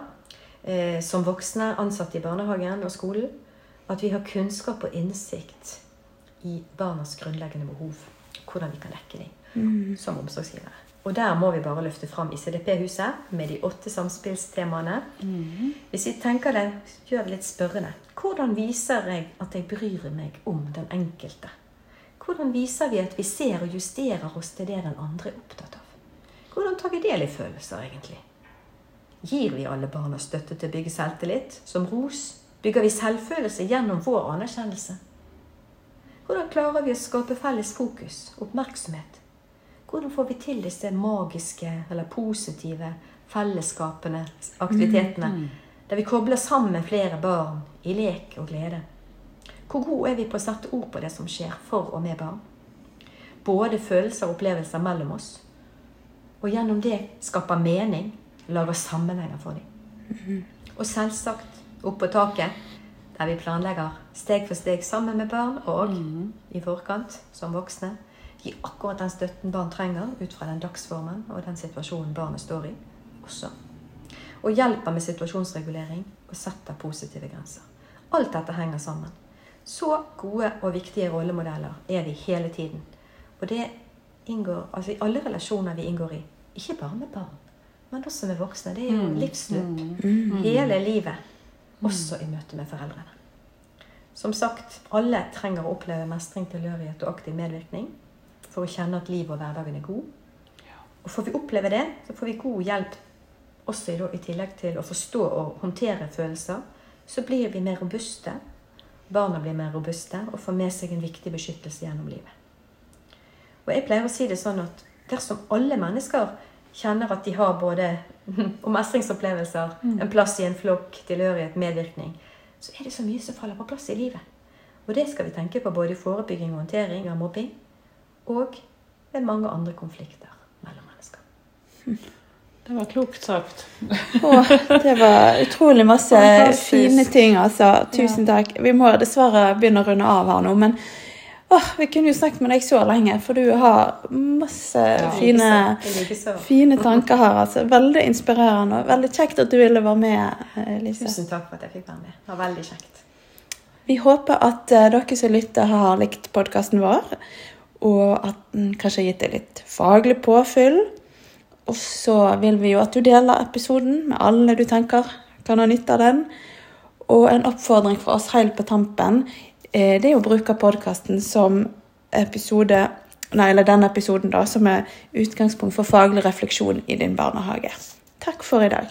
eh, som voksne ansatte i barnehagen og skolen. At vi har kunnskap og innsikt i barnas grunnleggende behov. Hvordan vi kan dekke dem Mm. som omsorgsgivere. Og der må vi bare løfte fram ICDP-huset med de åtte samspillstemaene. Mm. Hvis vi tenker det, gjør det litt spørrende. Hvordan viser jeg at jeg bryr meg om den enkelte? Hvordan viser vi at vi ser og justerer oss til det den andre er opptatt av? Hvordan tar vi del i følelser, egentlig? Gir vi alle barna støtte til å bygge selvtillit? Som ros? Bygger vi selvfølelse gjennom vår anerkjennelse? Hvordan klarer vi å skape felles fokus, oppmerksomhet? Hvordan får vi til disse magiske eller positive fellesskapene, aktivitetene, der vi kobler sammen flere barn i lek og glede? Hvor gode er vi på å sette ord på det som skjer for og med barn? Både følelser og opplevelser mellom oss, og gjennom det skaper mening, lager sammenhenger for dem. Og selvsagt opp på taket, der vi planlegger steg for steg sammen med barn, og i forkant som voksne, gi akkurat den støtten barn trenger ut fra den dagsformen og den situasjonen barnet står i også. Og hjelper med situasjonsregulering og setter positive grenser. Alt dette henger sammen. Så gode og viktige rollemodeller er vi hele tiden. Og det inngår altså i alle relasjoner vi inngår i. Ikke bare med barn, men også med voksne. Det er jo livsløp. Hele livet. Også i møte med foreldrene. Som sagt, alle trenger å oppleve mestring, tilhørighet og aktiv medvirkning for å kjenne at livet og hverdagen er god. Og får vi oppleve det, så får vi god hjelp også i tillegg til å forstå og håndtere følelser. Så blir vi mer robuste. Barna blir mer robuste og får med seg en viktig beskyttelse gjennom livet. Og jeg pleier å si det sånn at dersom alle mennesker kjenner at de har både og mestringsopplevelser, en plass i en flokk, tilhørighet, medvirkning, så er det så mye som faller på plass i livet. Og det skal vi tenke på både i forebygging og håndtering av mobbing, og ved mange andre konflikter mellom mennesker. Det var klokt sagt. Åh, det var utrolig masse Fantastisk. fine ting, altså. Tusen takk. Vi må dessverre begynne å runde av her nå, men åh, vi kunne jo snakket med deg så lenge, for du har masse fine, I fine tanker her. altså. Veldig inspirerende, og veldig kjekt at du ville være med, eh, Lise. Tusen takk for at jeg fikk være med. Det var veldig kjekt. Vi håper at eh, dere som lytter har likt podkasten vår, og at den kanskje har gitt deg litt faglig påfyll. Og så vil vi jo at du deler episoden med alle du tenker kan ha nytte av den. Og en oppfordring for oss helt på tampen, Eh, det er å bruke podkasten som episode Nei, eller denne episoden, da, som er utgangspunkt for faglig refleksjon i din barnehage. Takk for i dag.